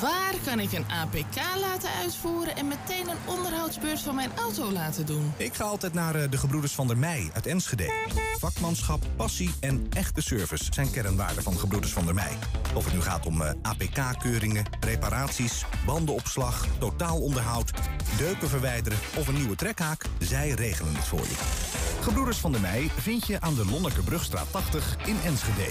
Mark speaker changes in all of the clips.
Speaker 1: Waar kan ik een APK laten uitvoeren en meteen een onderhoudsbeurt van mijn auto laten doen?
Speaker 2: Ik ga altijd naar eh, de Gebroeders van der Mei uit Enschede. Vakmanschap, passie en echte service zijn kernwaarden van Gebroeders van der Mei. Of het nu gaat om eh, APK-keuringen, reparaties, bandenopslag, totaalonderhoud, deuken verwijderen of een nieuwe trekhaak, zij regelen het voor je. Gebroeders van der Mei vind je aan de Lonnekerbrugstraat 80 in Enschede.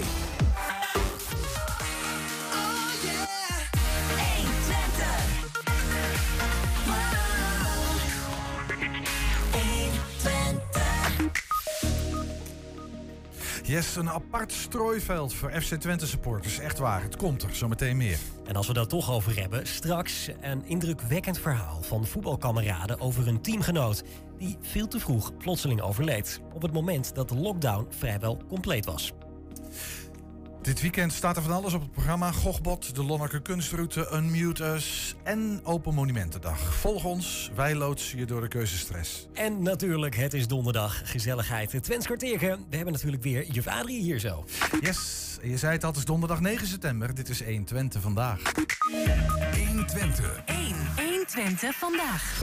Speaker 3: Yes, een apart strooiveld voor FC Twente supporters. Echt waar, het komt er, zometeen meer.
Speaker 4: En als we dat toch over hebben, straks een indrukwekkend verhaal van voetbalkameraden over een teamgenoot die veel te vroeg plotseling overleed. Op het moment dat de lockdown vrijwel compleet was.
Speaker 3: Dit weekend staat er van alles op het programma. Gochbot, de Lonneker Kunstroute, Unmute Us en Open Monumentendag. Volg ons, wij loodsen je door de keuzestress.
Speaker 4: En natuurlijk, het is donderdag, gezelligheid. Het Twents kwartiertje. We hebben natuurlijk weer juf Adrie hier zo.
Speaker 3: Yes, je zei het al, het is donderdag 9 september. Dit is 1 Twente vandaag.
Speaker 2: 1 Twente.
Speaker 5: 1. 1 Twente vandaag.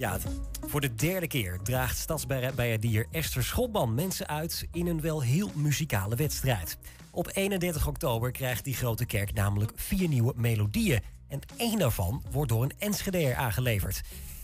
Speaker 4: Ja, voor de derde keer draagt stadsbijendier Esther Schotman mensen uit in een wel heel muzikale wedstrijd. Op 31 oktober krijgt die grote kerk namelijk vier nieuwe melodieën. En één daarvan wordt door een Enschedeer aangeleverd.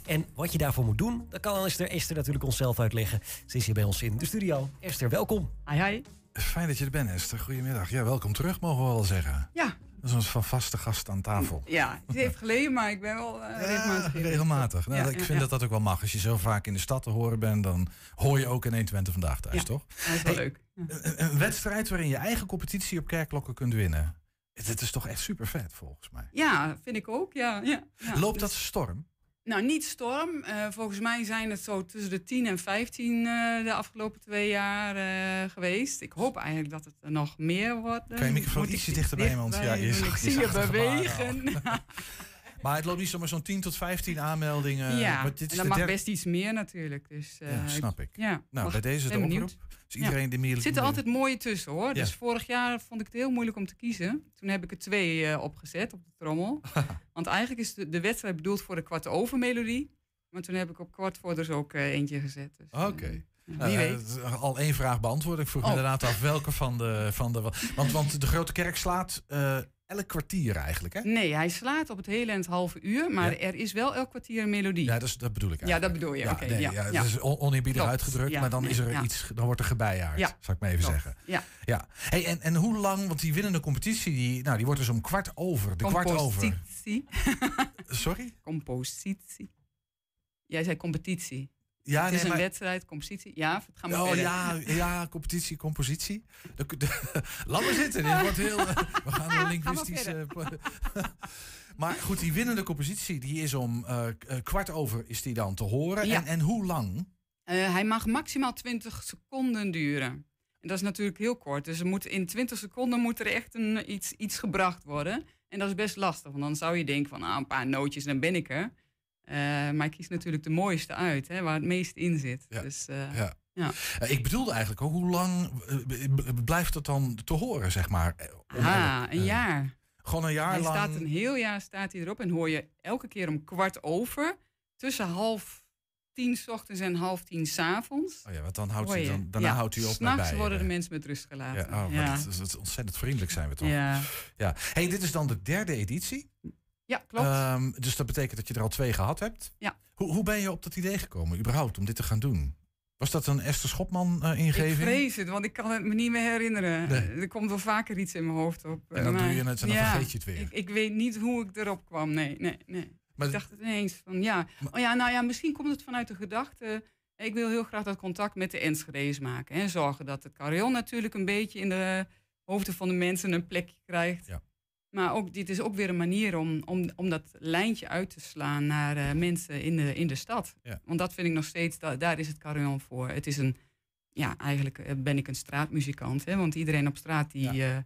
Speaker 4: En wat je daarvoor moet doen, dat kan Esther, Esther natuurlijk onszelf uitleggen. Ze is hier bij ons in de studio. Esther, welkom.
Speaker 6: Hi, hi.
Speaker 3: Fijn dat je er bent, Esther. Goedemiddag. Ja, welkom terug, mogen we wel zeggen.
Speaker 6: Ja,
Speaker 3: Dat is een van vaste gast aan tafel.
Speaker 6: ja, het heeft geleden, maar ik ben wel eh, regelmatig
Speaker 3: regelmatig. Nou,
Speaker 6: Ja,
Speaker 3: ik vind
Speaker 6: ja.
Speaker 3: dat dat ook wel mag. Als je zo vaak in de stad te horen bent, dan hoor je ook in 120 vandaag thuis, toch?
Speaker 6: Dat is wel
Speaker 3: Hey,
Speaker 6: leuk.
Speaker 3: Een, een wedstrijd waarin je eigen competitie op kerkklokken kunt winnen. Het is toch echt super vet, volgens mij.
Speaker 6: Ja, vind ik ook. Ja, ja, ja.
Speaker 3: Loopt
Speaker 6: Dus-
Speaker 3: dat storm?
Speaker 6: Nou, niet storm. Eh, volgens mij zijn het zo tussen de 10 en 15 eh, de afgelopen twee jaar eh, geweest. Ik hoop eigenlijk dat het er nog meer wordt.
Speaker 3: Kan je microfoon ietsje dichterbij, want ja, je zag-
Speaker 6: ik zie je
Speaker 3: gebaren
Speaker 6: bewegen.
Speaker 3: Maar het loopt niet zomaar zo'n 10 tot 15 aanmeldingen.
Speaker 6: ja,
Speaker 3: maar dit
Speaker 6: en
Speaker 3: is
Speaker 6: dat
Speaker 3: de
Speaker 6: mag
Speaker 3: derde-
Speaker 6: best iets meer natuurlijk. Dus,
Speaker 3: Ja, snap ik.
Speaker 6: Ja,
Speaker 3: Nou,
Speaker 6: mag-
Speaker 3: bij deze de oproep.
Speaker 6: benieuwd.
Speaker 3: Dus iedereen die meer...
Speaker 6: Er zitten altijd mooie tussen hoor.
Speaker 3: Ja.
Speaker 6: Dus vorig jaar vond ik het heel moeilijk om te kiezen. Toen heb ik er twee eh, opgezet op de trommel. Want eigenlijk is de, de wedstrijd bedoeld voor de kwart over melodie. Maar toen heb ik op kwart voor dus ook eh, eentje gezet. Dus, eh,
Speaker 3: Oké.
Speaker 6: wie weet.
Speaker 3: is Al één vraag beantwoord. Ik vroeg me
Speaker 6: Oh.
Speaker 3: inderdaad af welke van de... Van de want, want de Grote Kerk slaat elk kwartier eigenlijk, hè?
Speaker 6: Nee, hij slaat op het hele en het halve uur. Maar
Speaker 3: Ja.
Speaker 6: er is wel elk kwartier een melodie.
Speaker 3: Ja, dat, is, dat bedoel ik
Speaker 6: Ja,
Speaker 3: eigenlijk.
Speaker 6: dat bedoel je.
Speaker 3: Ja, nee,
Speaker 6: ja,
Speaker 3: ja,
Speaker 6: ja.
Speaker 3: Dat is on- oneerbiedig uitgedrukt,
Speaker 6: Ja,
Speaker 3: maar dan,
Speaker 6: nee,
Speaker 3: is er
Speaker 6: ja.
Speaker 3: iets, dan wordt er gebeijaard,
Speaker 6: Ja.
Speaker 3: zou ik maar even
Speaker 6: Klopt.
Speaker 3: zeggen.
Speaker 6: Ja.
Speaker 3: Ja. Hey, en, en hoe lang, want die winnende competitie, die, nou, die wordt dus om kwart over. De kwart over.
Speaker 6: Compositie.
Speaker 3: Sorry?
Speaker 6: Compositie. Jij zei competitie.
Speaker 3: Ja,
Speaker 6: het is
Speaker 3: nee,
Speaker 6: een
Speaker 3: maar-
Speaker 6: wedstrijd, competitie. Ja, het gaat maar
Speaker 3: Oh
Speaker 6: verder.
Speaker 3: ja, ja, competitie, compositie. De, de- laat maar zitten. Dit wordt heel, we gaan een linguïstisch. eh, maar goed, die winnende compositie die is om eh, eh, kwart over is die dan te horen.
Speaker 6: Ja.
Speaker 3: En, en hoe lang?
Speaker 6: Hij mag maximaal 20 seconden duren. En dat is natuurlijk heel kort. Dus er moet, in 20 seconden moet er echt een, iets, iets gebracht worden. En dat is best lastig. Want dan zou je denken van ah, een paar nootjes en dan ben ik er. Eh, maar ik kies natuurlijk de mooiste uit, hè, waar het meest in zit.
Speaker 3: Ja.
Speaker 6: Dus, eh,
Speaker 3: Ja.
Speaker 6: ja.
Speaker 3: Eh, ik bedoelde eigenlijk ook, hoe lang blijft het dan te horen, zeg maar?
Speaker 6: Ah, een jaar.
Speaker 3: Gewoon een jaar
Speaker 6: Hij
Speaker 3: lang.
Speaker 6: staat een heel jaar staat hij erop en hoor je elke keer om kwart over. Tussen half tien 's ochtends en half tien 's avonds.
Speaker 3: Oh ja, want dan houdt hij, dan, daarna
Speaker 6: Ja,
Speaker 3: houdt hij op
Speaker 6: S'nachts worden de mensen met rust gelaten.
Speaker 3: Ja, oh,
Speaker 6: ja.
Speaker 3: Dat, is, dat is ontzettend vriendelijk zijn we toch?
Speaker 6: Ja.
Speaker 3: Ja. Hey, dit is dan de derde editie.
Speaker 6: Ja, klopt.
Speaker 3: Ehm, dus dat betekent dat je er al twee gehad hebt.
Speaker 6: Ja.
Speaker 3: Hoe, hoe ben je op dat idee gekomen, überhaupt, om dit te gaan doen? Was dat een Esther Schopman eh, ingeving?
Speaker 6: Ik vrees het, want ik kan het me niet meer herinneren.
Speaker 3: Nee.
Speaker 6: Er komt wel vaker iets in mijn hoofd op.
Speaker 3: En dan
Speaker 6: maar-
Speaker 3: doe je het en dan
Speaker 6: ja,
Speaker 3: vergeet je het weer.
Speaker 6: Ik, ik weet niet hoe ik erop kwam. Nee, nee, nee.
Speaker 3: Maar
Speaker 6: ik dacht het ineens van ja. Oh ja, nou ja, misschien komt het vanuit de gedachte. Ik wil heel graag dat contact met de Enschede's maken. En zorgen dat het carillon natuurlijk een beetje in de hoofden van de mensen een plekje krijgt.
Speaker 3: Ja.
Speaker 6: Maar ook, dit is ook weer een manier om, om, om dat lijntje uit te slaan naar eh, mensen in de, in de stad.
Speaker 3: Ja.
Speaker 6: Want dat vind ik nog steeds, da- daar is het carillon voor. Het is een, ja, eigenlijk eh, ben ik een straatmuzikant. Hè, want iedereen op straat die, eh,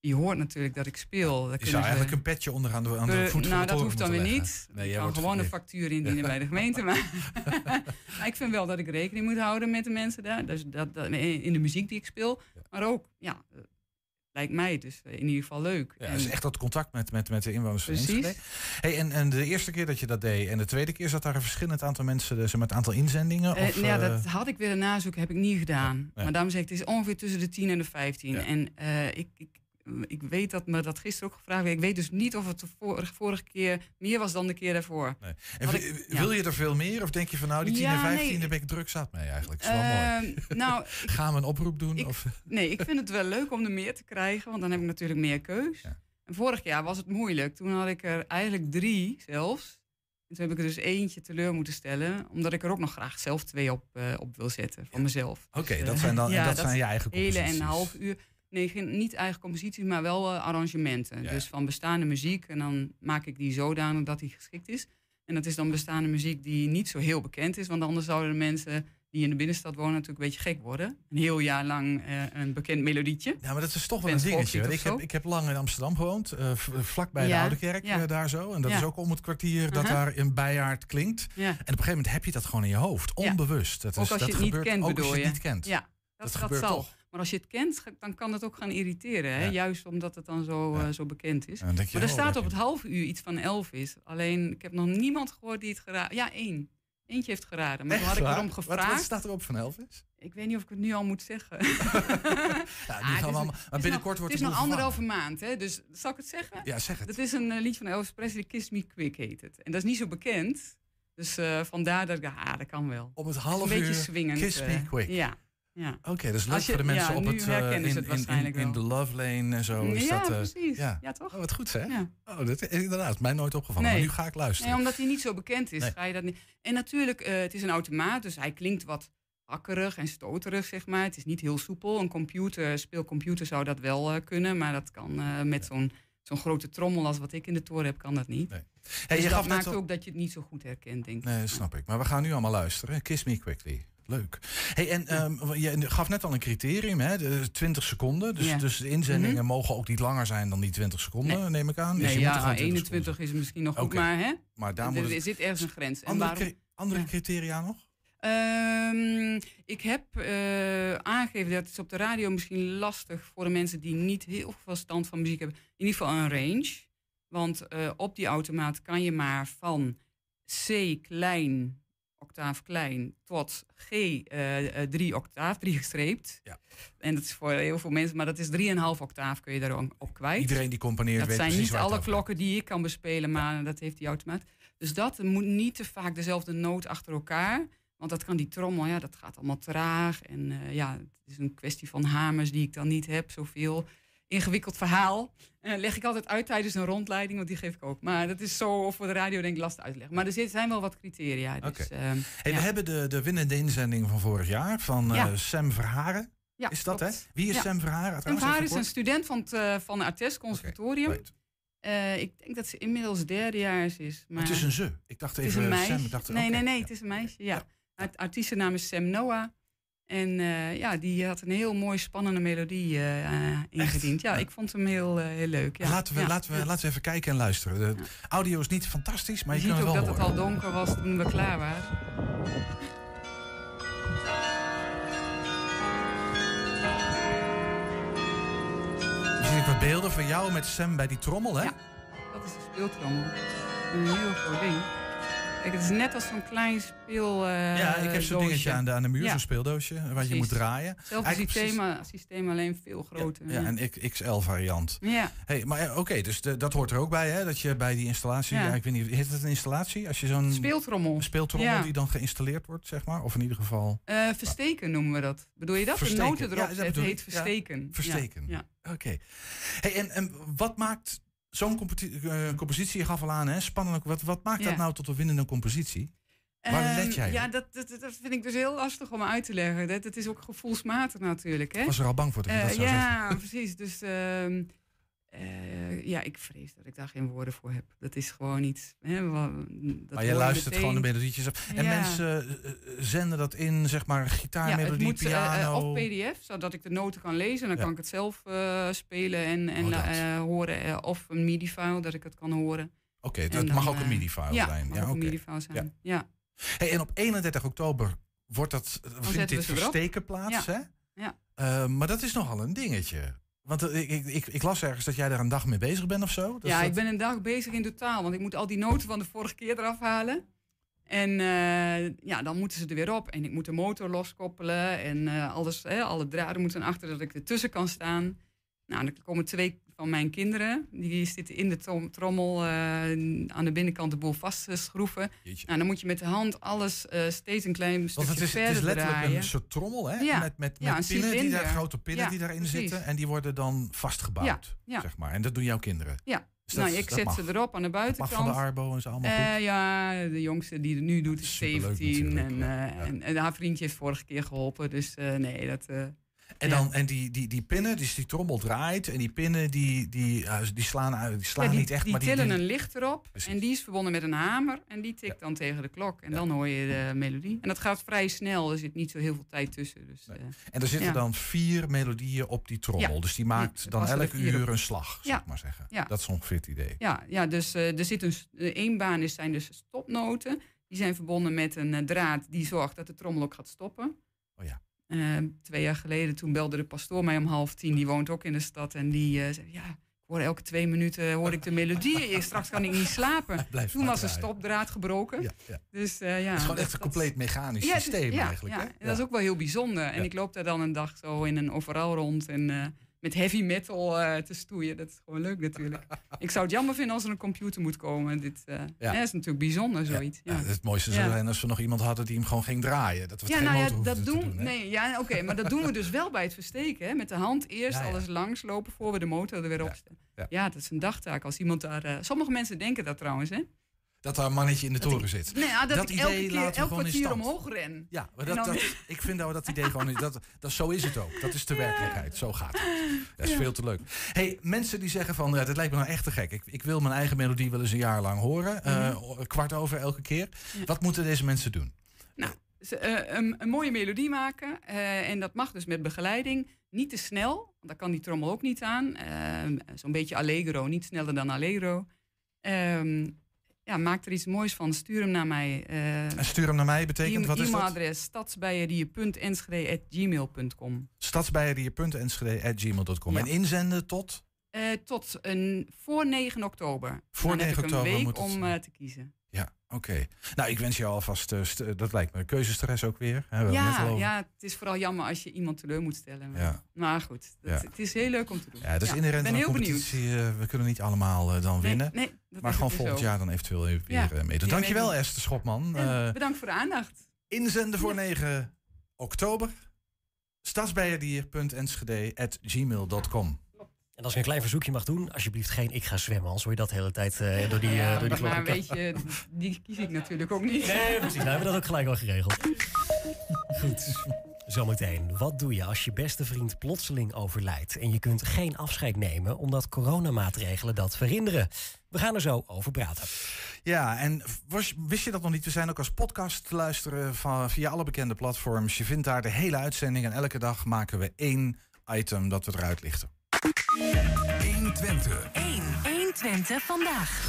Speaker 6: die hoort natuurlijk dat ik speel. Dat
Speaker 3: Je zou
Speaker 6: ze-
Speaker 3: eigenlijk een petje onder aan de, aan de voet
Speaker 6: nou, dat hoeft dan weer niet.
Speaker 3: Nee,
Speaker 6: ik kan gewoon een factuur indienen bij de gemeente. Maar, maar ik vind wel dat ik rekening moet houden met de mensen daar. Dus dat, dat, in de muziek die ik speel. Maar ook, ja, lijkt mij dus eh, in ieder geval leuk.
Speaker 3: Ja,
Speaker 6: En-
Speaker 3: dus echt dat contact met, met, met de inwoners van
Speaker 6: Precies.
Speaker 3: Enschede. Hey, en, en de eerste keer dat je dat deed en de tweede keer zat daar een verschillend aantal mensen, dus met een aantal inzendingen?
Speaker 6: Eh,
Speaker 3: of,
Speaker 6: nou ja,
Speaker 3: eh,
Speaker 6: dat had ik willen nazoeken, heb ik niet gedaan.
Speaker 3: Ja.
Speaker 6: Maar daarom zeg ik, het is ongeveer tussen de 10 en de 15.
Speaker 3: Ja.
Speaker 6: En ik, ik, ik weet dat me dat gisteren ook gevraagd werd. Ik weet dus niet of het de vorige, vorige keer meer was dan de keer daarvoor.
Speaker 3: nee. En wil je er veel meer? Of denk je van nou, die 10 en
Speaker 6: Ja,
Speaker 3: 15,
Speaker 6: nee.
Speaker 3: daar ben ik druk zat mee eigenlijk? Dat is wel mooi.
Speaker 6: Ehm, nou, ik,
Speaker 3: Gaan we een oproep doen?
Speaker 6: ik-
Speaker 3: of?
Speaker 6: nee, ik vind het wel leuk om er meer te krijgen, want dan heb ik natuurlijk meer keus.
Speaker 3: Ja.
Speaker 6: En vorig jaar was het moeilijk. Toen had ik er eigenlijk drie zelfs. En toen heb ik er dus eentje teleur moeten stellen, omdat ik er ook nog graag zelf twee op, eh, op wil zetten van mezelf.
Speaker 3: Oké,
Speaker 6: Dus,
Speaker 3: dat
Speaker 6: eh,
Speaker 3: zijn dan
Speaker 6: ja,
Speaker 3: dat zijn je eigen
Speaker 6: hele en een half uur. Nee, geen- niet eigen composities, maar wel eh, arrangementen.
Speaker 3: Ja.
Speaker 6: Dus van bestaande muziek. En dan maak ik die zodanig dat die geschikt is. En dat is dan bestaande muziek die niet zo heel bekend is. Want anders zouden de mensen die in de binnenstad wonen natuurlijk een beetje gek worden. Een heel jaar lang eh, een bekend melodietje.
Speaker 3: Ja, maar dat is toch wel een dingetje. Ik heb, ik heb lang in Amsterdam gewoond, v- vlakbij de Oude Kerk
Speaker 6: ja.
Speaker 3: daar zo. En dat
Speaker 6: Ja.
Speaker 3: is ook om het kwartier dat
Speaker 6: Aha.
Speaker 3: daar in Bijaard klinkt. En op een gegeven moment heb je dat gewoon in je hoofd, onbewust. Dat
Speaker 6: Ook
Speaker 3: is,
Speaker 6: als
Speaker 3: dat
Speaker 6: je het niet
Speaker 3: gebeurt
Speaker 6: kent,
Speaker 3: ook als je het niet kent.
Speaker 6: ja dat,
Speaker 3: dat,
Speaker 6: dat,
Speaker 3: gebeurt
Speaker 6: zal.
Speaker 3: toch.
Speaker 6: Maar als je het kent, dan kan het ook gaan irriteren. Hè?
Speaker 3: Ja.
Speaker 6: Juist omdat het dan zo,
Speaker 3: Ja.
Speaker 6: eh, zo bekend is. Maar er
Speaker 3: oh,
Speaker 6: staat op het half uur iets van Elvis. Alleen, ik heb nog niemand gehoord die het geraden Ja, één. Eentje heeft geraden. Maar toen had ik erom gevraagd.
Speaker 3: wat staat erop van Elvis?
Speaker 6: Ik weet niet of ik het nu al moet zeggen.
Speaker 3: Ja,
Speaker 6: Ah,
Speaker 3: gaan
Speaker 6: het
Speaker 3: we
Speaker 6: is
Speaker 3: allemaal-
Speaker 6: een-
Speaker 3: maar
Speaker 6: is
Speaker 3: binnenkort
Speaker 6: nog,
Speaker 3: wordt
Speaker 6: Het is nog anderhalve maand, hè? Dus zal ik het zeggen?
Speaker 3: Ja, zeg het.
Speaker 6: Dat is een eh, liedje van Elvis Presley, Kiss Me Quick heet het. En dat is niet zo bekend. Dus eh, vandaar dat ik dacht, ah, dat kan wel.
Speaker 3: Om het half
Speaker 6: is een beetje
Speaker 3: uur.
Speaker 6: swingend.
Speaker 3: Kiss Me Quick.
Speaker 6: Ja. Ja.
Speaker 3: Oké, dat is leuk
Speaker 6: je-
Speaker 3: voor de mensen
Speaker 6: ja,
Speaker 3: op het,
Speaker 6: ze
Speaker 3: in,
Speaker 6: het
Speaker 3: in,
Speaker 6: waarschijnlijk
Speaker 3: in, in de. Love Lane en zo. Is
Speaker 6: ja,
Speaker 3: dat, eh,
Speaker 6: precies.
Speaker 3: ja.
Speaker 6: Ja. toch?
Speaker 3: Oh, wat goed zeg.
Speaker 6: Ja.
Speaker 3: Oh, dat, inderdaad, mij nooit opgevallen.
Speaker 6: Nee.
Speaker 3: Maar nu ga ik luisteren.
Speaker 6: Nee, omdat hij niet zo bekend is,
Speaker 3: Nee.
Speaker 6: ga je dat niet. En natuurlijk, eh, het is een automaat, dus hij klinkt wat hakkerig en stoterig, zeg maar. Het is niet heel soepel. Een computer, speelcomputer zou dat wel kunnen, maar dat kan met zo'n zo'n grote trommel als wat ik in de toren heb, kan dat niet.
Speaker 3: Nee.
Speaker 6: Dus
Speaker 3: je
Speaker 6: dat maakt
Speaker 3: al-
Speaker 6: ook dat je het niet zo goed herkent, denk ik.
Speaker 3: Nee, snap ik. Maar we gaan nu allemaal luisteren. Kiss Me Quickly. Leuk. Hey, en ehm, je gaf net al een criterium, hè? De 20 seconden. Dus,
Speaker 6: Ja.
Speaker 3: dus de inzendingen mogen ook niet langer zijn dan die 20 seconden,
Speaker 6: Nee.
Speaker 3: neem ik aan. Dus
Speaker 6: Nee,
Speaker 3: je
Speaker 6: ja,
Speaker 3: gewoon 20
Speaker 6: 21 is misschien nog goed, maar hè?
Speaker 3: Maar daar moet
Speaker 6: er, er
Speaker 3: het...
Speaker 6: zit ergens een grens. En
Speaker 3: Andere,
Speaker 6: waarom?
Speaker 3: andere criteria nog?
Speaker 6: Ehm, ik heb eh, aangegeven, dat is op de radio misschien lastig voor de mensen die niet heel veel verstand van muziek hebben. In ieder geval een range. Want eh, op die automaat kan je maar van C klein, octaaf klein, tot G eh, drie octaaf, drie gestreept.
Speaker 3: Ja.
Speaker 6: En dat is voor heel veel mensen, maar dat is 3,5 octaaf kun je daar ook op kwijt.
Speaker 3: Iedereen die componeert
Speaker 6: Dat
Speaker 3: weet
Speaker 6: zijn niet alle klokken die ik kan bespelen, maar dat heeft die automaat. Dus dat moet niet te vaak dezelfde noot achter elkaar. Want dat kan die trommel, ja, dat gaat allemaal traag. En eh, ja, het is een kwestie van hamers die ik dan niet heb, zoveel. Ingewikkeld verhaal. Eh, leg ik altijd uit tijdens een rondleiding, want die geef ik ook. Maar dat is zo voor de radio denk ik lastig uit te leggen. Maar er zijn wel wat criteria. Dus, ehm,
Speaker 3: Hey,
Speaker 6: ja.
Speaker 3: We hebben de, de winnende inzending van vorig jaar van eh,
Speaker 6: Ja.
Speaker 3: Sam Verharen.
Speaker 6: Ja,
Speaker 3: is dat,
Speaker 6: klopt.
Speaker 3: hè? Wie is. Sam Verharen?
Speaker 6: En
Speaker 3: trouwens,
Speaker 6: haar
Speaker 3: even
Speaker 6: is een student van het, eh, van Artes Conservatorium. Ik denk dat ze inmiddels derdejaars is. Maar
Speaker 3: Het is een ze. Ik dacht
Speaker 6: Het
Speaker 3: even
Speaker 6: is een meisje.
Speaker 3: Sam. Ik dacht,
Speaker 6: nee, nee, nee, het is een meisje. Ja.
Speaker 3: Ja.
Speaker 6: Het artiestennaam is Sam Noah. En eh, ja, die had een heel mooi spannende melodie eh, eh, ingediend. Ja,
Speaker 3: Ja.
Speaker 6: ik vond hem heel, heel leuk. Ja.
Speaker 3: Laten, we,
Speaker 6: Ja.
Speaker 3: laten, we, laten we even kijken en luisteren. De audio is niet fantastisch, maar
Speaker 6: Je
Speaker 3: je,
Speaker 6: ziet
Speaker 3: kunt
Speaker 6: ook
Speaker 3: het
Speaker 6: dat
Speaker 3: wel
Speaker 6: het al donker was toen we klaar waren.
Speaker 3: Misschien ook wat beelden van jou met Sam bij die trommel, hè?
Speaker 6: Ja. Dat is de speeltrommel. Een heel groot ding. Kijk, het is net als zo'n klein speel. eh,
Speaker 3: Ja, ik heb zo'n dingetje aan de, aan de muur,
Speaker 6: Ja.
Speaker 3: zo'n speeldoosje, waar je moet draaien.
Speaker 6: Hetzelfde systeem, systeem, alleen veel groter.
Speaker 3: Ja, een XL variant.
Speaker 6: ja.
Speaker 3: Hey, maar eh, oké, dus de- dat hoort er ook bij, hè? Dat je bij die installatie, ja. Ik weet niet, heet het een installatie? Als je zo'n
Speaker 6: speeltrommel.
Speaker 3: een speeltrommel die dan geïnstalleerd wordt, zeg maar? Of in ieder geval
Speaker 6: Eh, versteken noemen we dat. Bedoel je dat?
Speaker 3: Versteken.
Speaker 6: De noten
Speaker 3: Ja,
Speaker 6: erop
Speaker 3: dat
Speaker 6: heet versteken.
Speaker 3: Versteken.
Speaker 6: Ja.
Speaker 3: Oké. Hey, en, en wat maakt zo'n competi- eh, compositie, gaf al aan, hè? Spannend. Wat, wat maakt dat nou tot een winnende compositie? Waar
Speaker 6: Ehm,
Speaker 3: let jij?
Speaker 6: Ja, dat, dat, dat vind ik dus heel lastig om uit te leggen. Dat, het is ook gevoelsmatig natuurlijk. Hè?
Speaker 3: Ik was er al bang voor dat je dat
Speaker 6: Eh,
Speaker 3: zou zeggen.
Speaker 6: ja, precies. Dus ehm, eh, ja, ik vrees dat ik daar geen woorden voor heb. Dat is gewoon niet. Hè, dat
Speaker 3: maar je luistert
Speaker 6: meteen.
Speaker 3: gewoon de melodietjes op. En
Speaker 6: Ja.
Speaker 3: mensen eh, eh, zenden dat in, zeg maar,
Speaker 6: Ja, moet eh,
Speaker 3: piano.
Speaker 6: of PDF, zodat ik de noten kan lezen. En dan
Speaker 3: Ja.
Speaker 6: kan ik het zelf spelen en, en
Speaker 3: Oh, dat.
Speaker 6: horen. of een MIDI-file, dat ik het kan horen.
Speaker 3: Oké,
Speaker 6: dan,
Speaker 3: mag ook een MIDI-file
Speaker 6: ja,
Speaker 3: zijn.
Speaker 6: mag
Speaker 3: Ja,
Speaker 6: ook een
Speaker 3: oké.
Speaker 6: MIDI-file zijn. Ja.
Speaker 3: Hey, en op 31 oktober wordt dat, vindt dit versteken plaats, hè?
Speaker 6: Ja.
Speaker 3: Maar dat is nogal een dingetje. Want eh, ik, ik, ik, ik las ergens dat jij daar een dag mee bezig bent of zo.
Speaker 6: Ja, ik ben een dag bezig in totaal, want ik moet al die noten van de vorige keer eraf halen. En eh, ja, dan moeten ze er weer op. En ik moet de motor loskoppelen. En eh, alles, hè, alle draden moeten achter dat ik ertussen kan staan. Nou, dan komen twee van mijn kinderen. Die zitten in de trom- trommel eh, aan de binnenkant de boel vastschroeven.
Speaker 3: Jeetje.
Speaker 6: Nou, dan moet je met de hand alles eh, steeds een klein stukje
Speaker 3: het is, het
Speaker 6: verder
Speaker 3: is letterlijk
Speaker 6: draaien.
Speaker 3: een soort trommel, hè?
Speaker 6: Ja.
Speaker 3: Met, met,
Speaker 6: Ja,
Speaker 3: met
Speaker 6: een
Speaker 3: pinnen, die daar, grote pinnen
Speaker 6: Ja,
Speaker 3: die daarin
Speaker 6: precies.
Speaker 3: zitten. En die worden dan vastgebouwd,
Speaker 6: ja.
Speaker 3: zeg maar. En dat doen jouw kinderen.
Speaker 6: Ja.
Speaker 3: Dus dat-
Speaker 6: nou, ik
Speaker 3: dat
Speaker 6: zet
Speaker 3: mag.
Speaker 6: ze erop aan de
Speaker 3: Dat mag
Speaker 6: buitenkant.
Speaker 3: van de Arbo en zo allemaal
Speaker 6: Eh,
Speaker 3: goed.
Speaker 6: ja, de jongste die het nu doet is
Speaker 3: Superleuk
Speaker 6: 17. En,
Speaker 3: ja, ja.
Speaker 6: en, en haar vriendje heeft vorige keer geholpen. Dus nee, dat...
Speaker 3: En,
Speaker 6: ja.
Speaker 3: dan, en die, die, die pinnen, dus die trommel draait. En die pinnen die, die, eh, die slaan, die slaan
Speaker 6: ja, die,
Speaker 3: niet echt,
Speaker 6: die
Speaker 3: maar die,
Speaker 6: tillen
Speaker 3: die-
Speaker 6: een licht erop.
Speaker 3: Precies.
Speaker 6: En die is verbonden met een hamer. En die tikt dan tegen de klok. En dan hoor je de melodie. En dat gaat vrij snel. Er zit niet zo heel veel tijd tussen. Dus,
Speaker 3: Nee.
Speaker 6: eh,
Speaker 3: En er zitten dan vier melodieën op die trommel. Dus die maakt dan elk uur
Speaker 6: op.
Speaker 3: een slag, zou ik maar zeggen. Dat is ongeveer het idee.
Speaker 6: ja, ja, dus eh, er zit een één baan is, zijn dus stopnoten. Die zijn verbonden met een eh, draad die zorgt dat de trommel ook gaat stoppen.
Speaker 3: Oh ja.
Speaker 6: Eh, twee jaar geleden, toen belde de pastoor mij om half tien. Die woont ook in de stad. En die eh, zei, ja, ik hoor elke twee minuten hoor ik de melodie. Straks kan ik niet slapen.
Speaker 3: Blijf
Speaker 6: Toen was de stopdraad gebroken.
Speaker 3: Ja, ja.
Speaker 6: Dus, eh, ja,
Speaker 3: Het is gewoon echt een compleet mechanisch systeem eigenlijk.
Speaker 6: ja.
Speaker 3: hè?
Speaker 6: En dat is ook wel heel bijzonder. En ik loop daar dan een dag zo in een overal rond en eh, met heavy metal eh, te stoeien. Dat is gewoon leuk natuurlijk. ik zou het jammer vinden als er een computer moet komen. Dit eh,
Speaker 3: Ja.
Speaker 6: hè, is natuurlijk bijzonder, zoiets. Ja,
Speaker 3: ja, het mooiste zou zijn als we nog iemand hadden die hem gewoon ging draaien. Dat we het
Speaker 6: Ja,
Speaker 3: geen
Speaker 6: nou dat doen, nee, ja, oké, maar dat doen we dus wel bij het versteken. Hè? Met de hand eerst alles langslopen voor we de motor er weer op zetten.
Speaker 3: ja.
Speaker 6: Ja, dat is een dagtaak. Als iemand daar. eh, sommige mensen denken dat trouwens, hè?
Speaker 3: Dat daar een mannetje in de toren zit.
Speaker 6: Nee, ja, dat,
Speaker 3: Dat
Speaker 6: ik
Speaker 3: idee
Speaker 6: elke keer elk kwartier omhoog ren.
Speaker 3: Ja, maar dat,
Speaker 6: dan-
Speaker 3: dat, ik vind dat we dat idee gewoon niet. Dat, dat, zo is het ook. Dat is de werkelijkheid. Zo gaat het. Dat is veel te leuk. hey, mensen die zeggen van, ja, dit lijkt me nou echt te gek. Ik, ik wil mijn eigen melodie wel eens een jaar lang horen. Eh,
Speaker 6: Mhm.
Speaker 3: kwart over elke keer. Wat moeten deze mensen doen?
Speaker 6: Eh, een, een mooie melodie maken. eh, en dat mag dus met begeleiding. Niet te snel, want daar kan die trommel ook niet aan. Ehm, Zo'n beetje allegro, niet sneller dan allegro. Ehm, ja, maak er iets moois van. Stuur hem naar mij. eh
Speaker 3: En stuur hem naar mij. Betekent,
Speaker 6: e-
Speaker 3: wat is dat?
Speaker 6: e-mailadres Stadsbeierier.enschede.gmail.com. Ja.
Speaker 3: En inzenden tot?
Speaker 6: Eh, tot een, voor 9 oktober.
Speaker 3: Voor
Speaker 6: Dan heb
Speaker 3: 9
Speaker 6: ik
Speaker 3: oktober
Speaker 6: een week om eh, te kiezen.
Speaker 3: Oké. Nou, ik wens je alvast, eh, st- dat lijkt me keuzestress ook weer. Hè, we
Speaker 6: Ja, ja, het is vooral jammer als je iemand teleur moet stellen. Maar,
Speaker 3: Ja.
Speaker 6: maar goed, dat,
Speaker 3: Ja.
Speaker 6: het is heel leuk om te doen.
Speaker 3: Ja, het is
Speaker 6: Ja,
Speaker 3: inherent aan de
Speaker 6: heel benieuwd.
Speaker 3: competitie. eh, we kunnen niet allemaal eh, dan
Speaker 6: Nee,
Speaker 3: winnen.
Speaker 6: nee,
Speaker 3: maar gewoon
Speaker 6: ook
Speaker 3: volgend
Speaker 6: zo.
Speaker 3: jaar dan eventueel weer
Speaker 6: Ja,
Speaker 3: eh, meedoen. Dankjewel. Esther Schopman. Eh,
Speaker 6: bedankt voor de aandacht.
Speaker 3: inzenden voor 9 oktober. Stadsbeierier.enschede.gmail.com
Speaker 4: En als ik een klein verzoekje mag doen, alsjeblieft geen ik ga zwemmen. Anders hoor je dat de hele tijd eh, door die, eh, door die
Speaker 6: maar
Speaker 4: klokken.
Speaker 6: weet je, die kies ik natuurlijk ook niet.
Speaker 4: Nee, precies. Nou hebben we dat ook gelijk al geregeld. Goed. Zometeen, wat doe je als je beste vriend plotseling overlijdt en je kunt geen afscheid nemen omdat coronamaatregelen dat verhinderen? We gaan er zo over praten.
Speaker 3: Ja, en was, wist je dat nog niet? We zijn ook als podcast te luisteren van, via alle bekende platforms. Je vindt daar de hele uitzending en elke dag maken we één item dat we eruit lichten.
Speaker 7: 120.
Speaker 5: 1. 120 vandaag.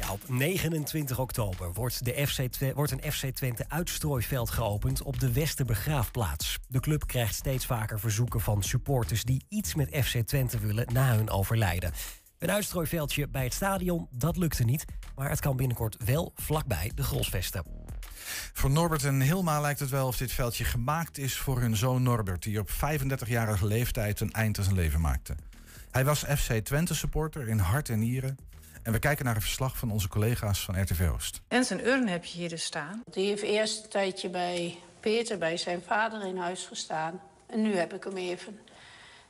Speaker 4: Ja, op 29 oktober wordt, de FC wordt een FC Twente uitstrooiveld geopend op de Westerbegraafplaats. De club krijgt steeds vaker verzoeken van supporters die iets met FC Twente willen na hun overlijden. Een uitstrooiveldje bij het stadion, dat lukte niet, maar het kan binnenkort wel vlakbij de Grosvesten.
Speaker 3: Voor Norbert en Hilma lijkt het wel of dit veldje gemaakt is voor hun zoon Norbert, die op 35-jarige leeftijd een eind aan zijn leven maakte. Hij was FC Twente supporter in hart en nieren. En we kijken naar een verslag van onze collega's van RTV Oost.
Speaker 8: En zijn urn heb je hier dus staan.
Speaker 9: Die heeft eerst een tijdje bij Peter, bij zijn vader in huis gestaan. En nu heb ik hem even.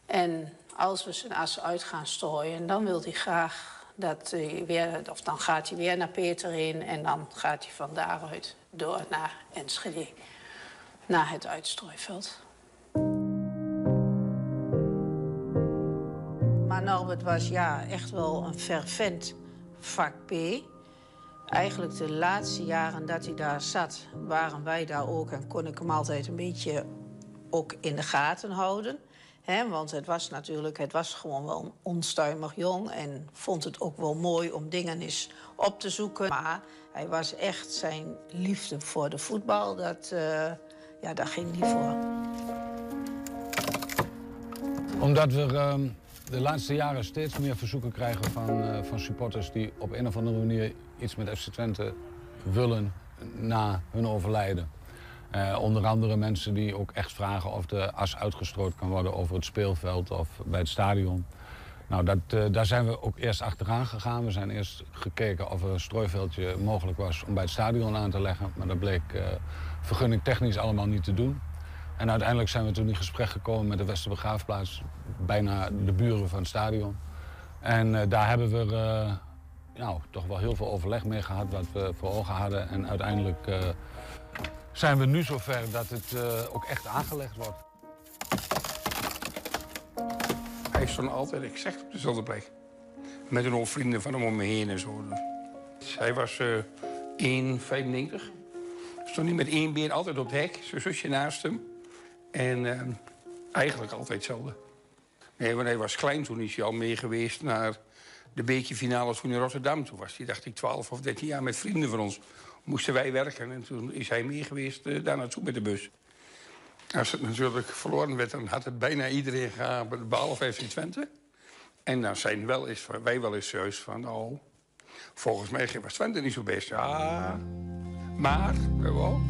Speaker 9: En als we zijn as uit gaan strooien, dan wil hij graag dat hij weer, of dan gaat hij weer naar Peter in en dan gaat hij van daaruit door naar Enschede, naar het uitstrooiveld. Maar Norbert was ja, echt wel een fervent vak. Eigenlijk de laatste jaren dat hij daar zat, waren wij daar ook en kon ik hem altijd een beetje ook in de gaten houden. He, want het was natuurlijk, het was gewoon wel onstuimig jong en vond het ook wel mooi om dingen eens op te zoeken. Maar hij was echt zijn liefde voor de voetbal, dat, uh, ja, daar ging hij voor.
Speaker 10: Omdat we uh, de laatste jaren steeds meer verzoeken krijgen van, uh, van supporters die op een of andere manier iets met FC Twente willen na hun overlijden. Uh, onder andere mensen die ook echt vragen of de as uitgestrooid kan worden over het speelveld of bij het stadion. Nou, dat, uh, daar zijn we ook eerst achteraan gegaan. We zijn eerst gekeken of er een strooiveldje mogelijk was om bij het stadion aan te leggen. Maar dat bleek uh, vergunning technisch allemaal niet te doen. En uiteindelijk zijn we toen in gesprek gekomen met de Westerbegraafplaats, bijna de buren van het stadion. En daar hebben we nou, toch wel heel veel overleg mee gehad wat we voor ogen hadden. En uiteindelijk zijn we nu zover dat het uh, ook echt aangelegd wordt.
Speaker 11: Hij stond altijd exact op dezelfde plek. Met een hoop vrienden van hem om me heen en zo. Hij was uh, 1,95. Stond hij met één been altijd op het hek, zijn zusje naast hem. En uh, eigenlijk altijd hetzelfde. Nee, hij was klein, toen is hij al mee geweest naar de bekerfinale toen in Rotterdam. Toen was hij, dacht ik, 12 of 13 jaar met vrienden van ons moesten wij werken. En toen is hij mee geweest uh, daar naartoe met de bus. Als het natuurlijk verloren werd, dan had het bijna iedereen gegaan, behalve FC Twente. En dan zijn wel eens, wij wel eens serieus van, oh, volgens mij was Twente niet zo best. Ja, maar, wel.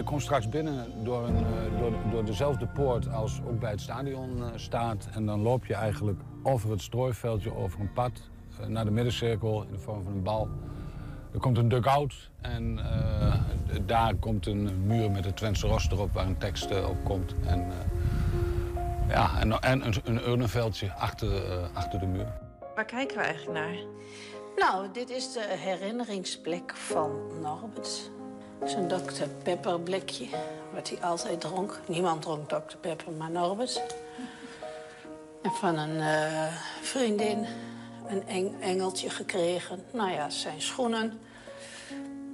Speaker 10: Je komt straks binnen door, een, door, door, dezelfde poort als ook bij het stadion staat. En dan loop je eigenlijk over het strooiveldje, over een pad, naar de middencirkel in de vorm van een bal. Er komt een dugout en uh, daar komt een muur met het Twentse roster op waar een tekst uh, op komt. En, uh, ja, en, en een, een urnenveldje achter, achter de muur.
Speaker 8: Waar kijken we eigenlijk naar?
Speaker 9: Nou, dit is de herinneringsplek van Norbert. Zo'n Dr. Pepper blikje, wat hij altijd dronk. Niemand dronk Dr. Pepper, maar Norbert. En van een uh, vriendin een eng engeltje gekregen. Nou ja, zijn schoenen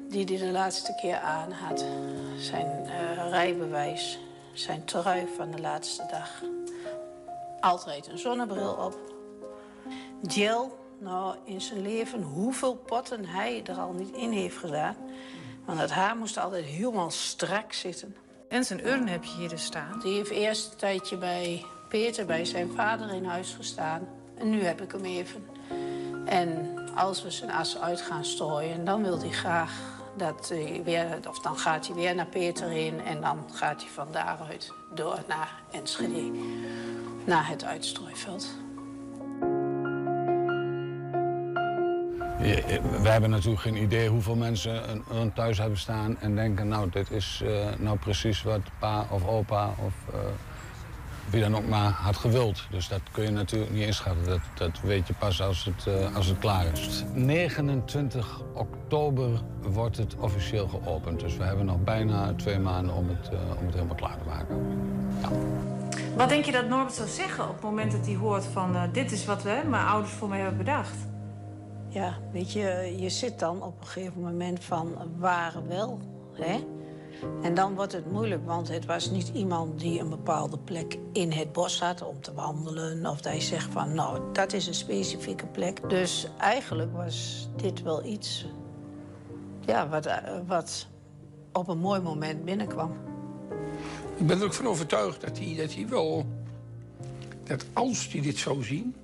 Speaker 9: die hij de laatste keer aan had. Zijn uh, rijbewijs, zijn trui van de laatste dag. Altijd een zonnebril op. Gel, nou in zijn leven hoeveel potten hij er al niet in heeft gedaan. Want het haar moest altijd helemaal strak zitten.
Speaker 8: En zijn urn heb je hier dus staan?
Speaker 9: Die heeft eerst een tijdje bij Peter, bij zijn vader in huis gestaan. En nu heb ik hem even. En als we zijn as uit gaan strooien, dan wil hij graag dat hij weer... of dan gaat hij weer naar Peter in en dan gaat hij van daaruit door naar Enschede. Naar het uitstrooiveld.
Speaker 10: We hebben natuurlijk geen idee hoeveel mensen een thuis hebben staan en denken, nou, dit is uh, nou precies wat pa of opa of uh, wie dan ook maar had gewild. Dus dat kun je natuurlijk niet inschatten. Dat, dat weet je pas als het, uh, als het klaar is. 29 oktober wordt het officieel geopend. Dus we hebben nog bijna twee maanden om het, om het helemaal klaar te maken.
Speaker 8: Wat denk je dat Norbert zou zeggen op het moment dat hij hoort van... dit is wat we, mijn ouders voor mij hebben bedacht?
Speaker 9: Ja, weet je, je zit dan op een gegeven moment van waar wel, hè? En dan wordt het moeilijk, want het was niet iemand die een bepaalde plek in het bos had om te wandelen. Of dat hij zegt van, nou, dat is een specifieke plek. Dus eigenlijk was dit wel iets ja, wat, wat op een mooi moment binnenkwam.
Speaker 11: Ik ben er ook van overtuigd dat hij, dat hij wel... dat als hij dit zou zien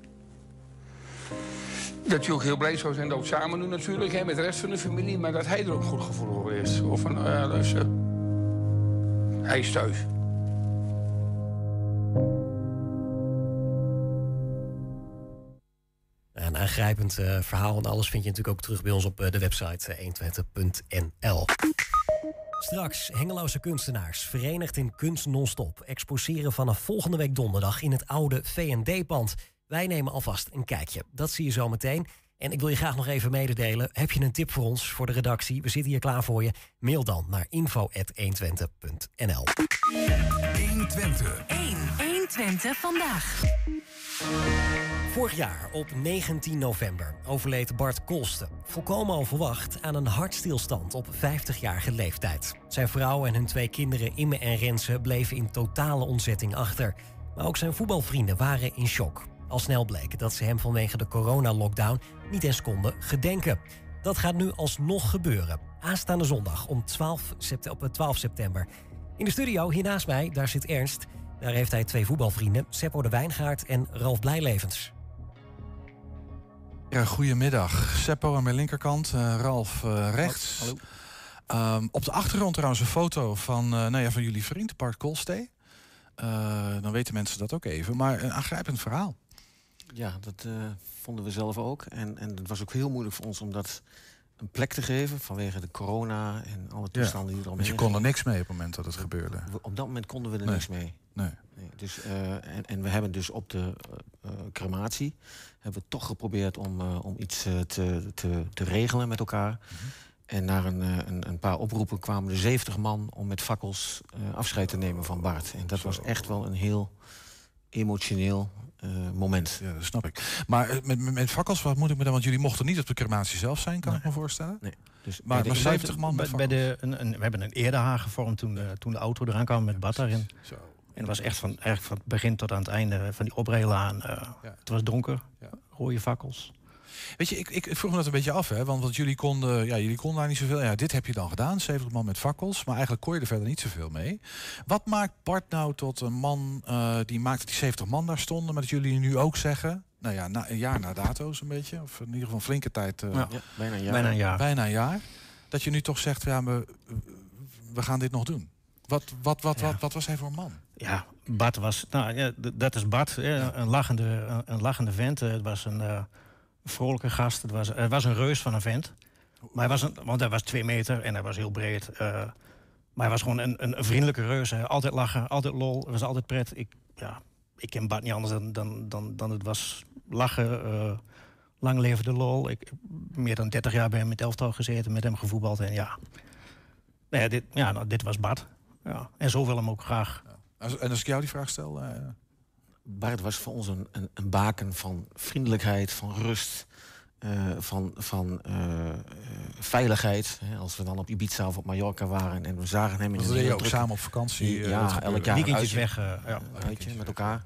Speaker 11: dat hij ook heel blij zou zijn dat we samen doen natuurlijk, hè, met de rest van de familie. Maar dat hij er ook goed gevoel over is. Of van, ja, dus, uh, hij is thuis.
Speaker 4: Een aangrijpend uh, verhaal en alles vind je natuurlijk ook terug bij ons op uh, de website 120.nl. Straks Hengeloze kunstenaars, verenigd in Kunst Non-Stop, exposeren vanaf volgende week donderdag in het oude V&D-pand. Wij nemen alvast een kijkje. Dat zie je zo meteen. En ik wil je graag nog even mededelen. Heb je een tip voor ons, voor de redactie? We zitten hier klaar voor je. Mail dan naar info.120.nl
Speaker 5: 120. 1. 120 vandaag.
Speaker 4: Vorig jaar, op 19 november, overleed Bart Kolsten. Volkomen onverwacht aan een hartstilstand op 50-jarige leeftijd. Zijn vrouw en hun twee kinderen Imme en Renze bleven in totale ontzetting achter. Maar ook zijn voetbalvrienden waren in shock. Al snel bleek dat ze hem vanwege de coronalockdown niet eens konden gedenken. Dat gaat nu alsnog gebeuren. Aanstaande zondag om 12 op 12 september. In de studio hier naast mij, daar zit Ernst. Daar heeft hij twee voetbalvrienden, Seppo de Wijngaard en Ralf Blijlevens.
Speaker 3: Ja, goedemiddag. Seppo aan mijn linkerkant, uh, Ralf uh, rechts.
Speaker 12: Hallo.
Speaker 3: Um, op de achtergrond trouwens een foto van, uh, nou ja, van jullie vriend, Bart Kolstee. dan weten mensen dat ook even. Maar een aangrijpend verhaal.
Speaker 12: Ja, dat vonden we zelf ook. En, en het was ook heel moeilijk voor ons om dat een plek te geven vanwege de corona en alle toestanden die er omheen
Speaker 3: Want je kon er niks mee op het moment dat het gebeurde.
Speaker 12: Op dat moment konden we er
Speaker 3: Nee.
Speaker 12: niks mee.
Speaker 3: Nee.
Speaker 12: Nee, dus, eh, en, en we hebben dus op de eh, eh, crematie hebben we toch geprobeerd om, eh, om iets eh, te, te, te regelen met elkaar.
Speaker 3: Mhm.
Speaker 12: En na een, eh, een, een paar oproepen kwamen er 70 man om met fakkels eh, afscheid te nemen van Bart. En dat was echt wel een heel emotioneel eh, moment.
Speaker 3: Ja, dat snap ik. Maar eh, met, met, fakkels, wat moet ik me dan? Want jullie mochten niet op de crematie zelf zijn, kan ik me voorstellen.
Speaker 12: Nee. Dus
Speaker 3: maar,
Speaker 13: bij de-
Speaker 3: maar 70 man
Speaker 13: bij, bij de, een, een, We hebben een eerderhaag gevormd toen de, toen de auto eraan kwam met Bart daarin.
Speaker 3: Zo.
Speaker 13: En het was echt van, eigenlijk van het begin tot aan het einde van die oprijlaan. eh, Het was donker, rode fakkels.
Speaker 3: Weet je, ik, ik vroeg me dat een beetje af, hè? Want, want jullie konden, ja, jullie konden daar niet zoveel. Ja, dit heb je dan gedaan, 70 man met fakkels, maar eigenlijk kon je er verder niet zoveel mee. Wat maakt Bart nou tot een man eh, die maakt dat die 70 man daar stonden, maar dat jullie nu ook zeggen, nou ja, na, een jaar na dato zo'n beetje, of in ieder geval een flinke tijd, eh,
Speaker 13: Ja. Ja, bijna een jaar. Bijna een jaar.
Speaker 3: bijna een jaar, dat je nu toch zegt, ja, we, we gaan dit nog doen. Wat, wat, wat, wat, wat was hij voor een man?
Speaker 13: Ja, Bart was, nou ja, dat is Bart, hè, een, lachende, een, een lachende vent. Het was een eh, vrolijke gast, het was, het was een reus van een vent. Maar hij was een, want hij was twee meter en hij was heel breed. eh, maar hij was gewoon een, een, vriendelijke reus. Altijd lachen, altijd lol, het was altijd pret. Ik, ja, ik ken Bart niet anders dan, dan, dan, het was lachen, eh, lang leven lol. Ik heb meer dan 30 jaar bij hem met elftal gezeten, met hem gevoetbald. En ja, nou dit, ja nou, dit was Bart. Ja. En zo wil hem ook graag.
Speaker 3: En als ik jou die vraag stel, eh,
Speaker 12: Bart was voor ons een, een, een baken van vriendelijkheid, van rust, eh, van, van eh, eh, veiligheid. Hè, Als we dan op Ibiza of op Mallorca waren en we zagen hem in
Speaker 3: Dat je
Speaker 12: hele
Speaker 3: ook samen op vakantie, eh,
Speaker 12: ja,
Speaker 3: gebeurde.
Speaker 12: elk jaar
Speaker 13: Weekendjes weg, eh, ja.
Speaker 12: uitje met elkaar.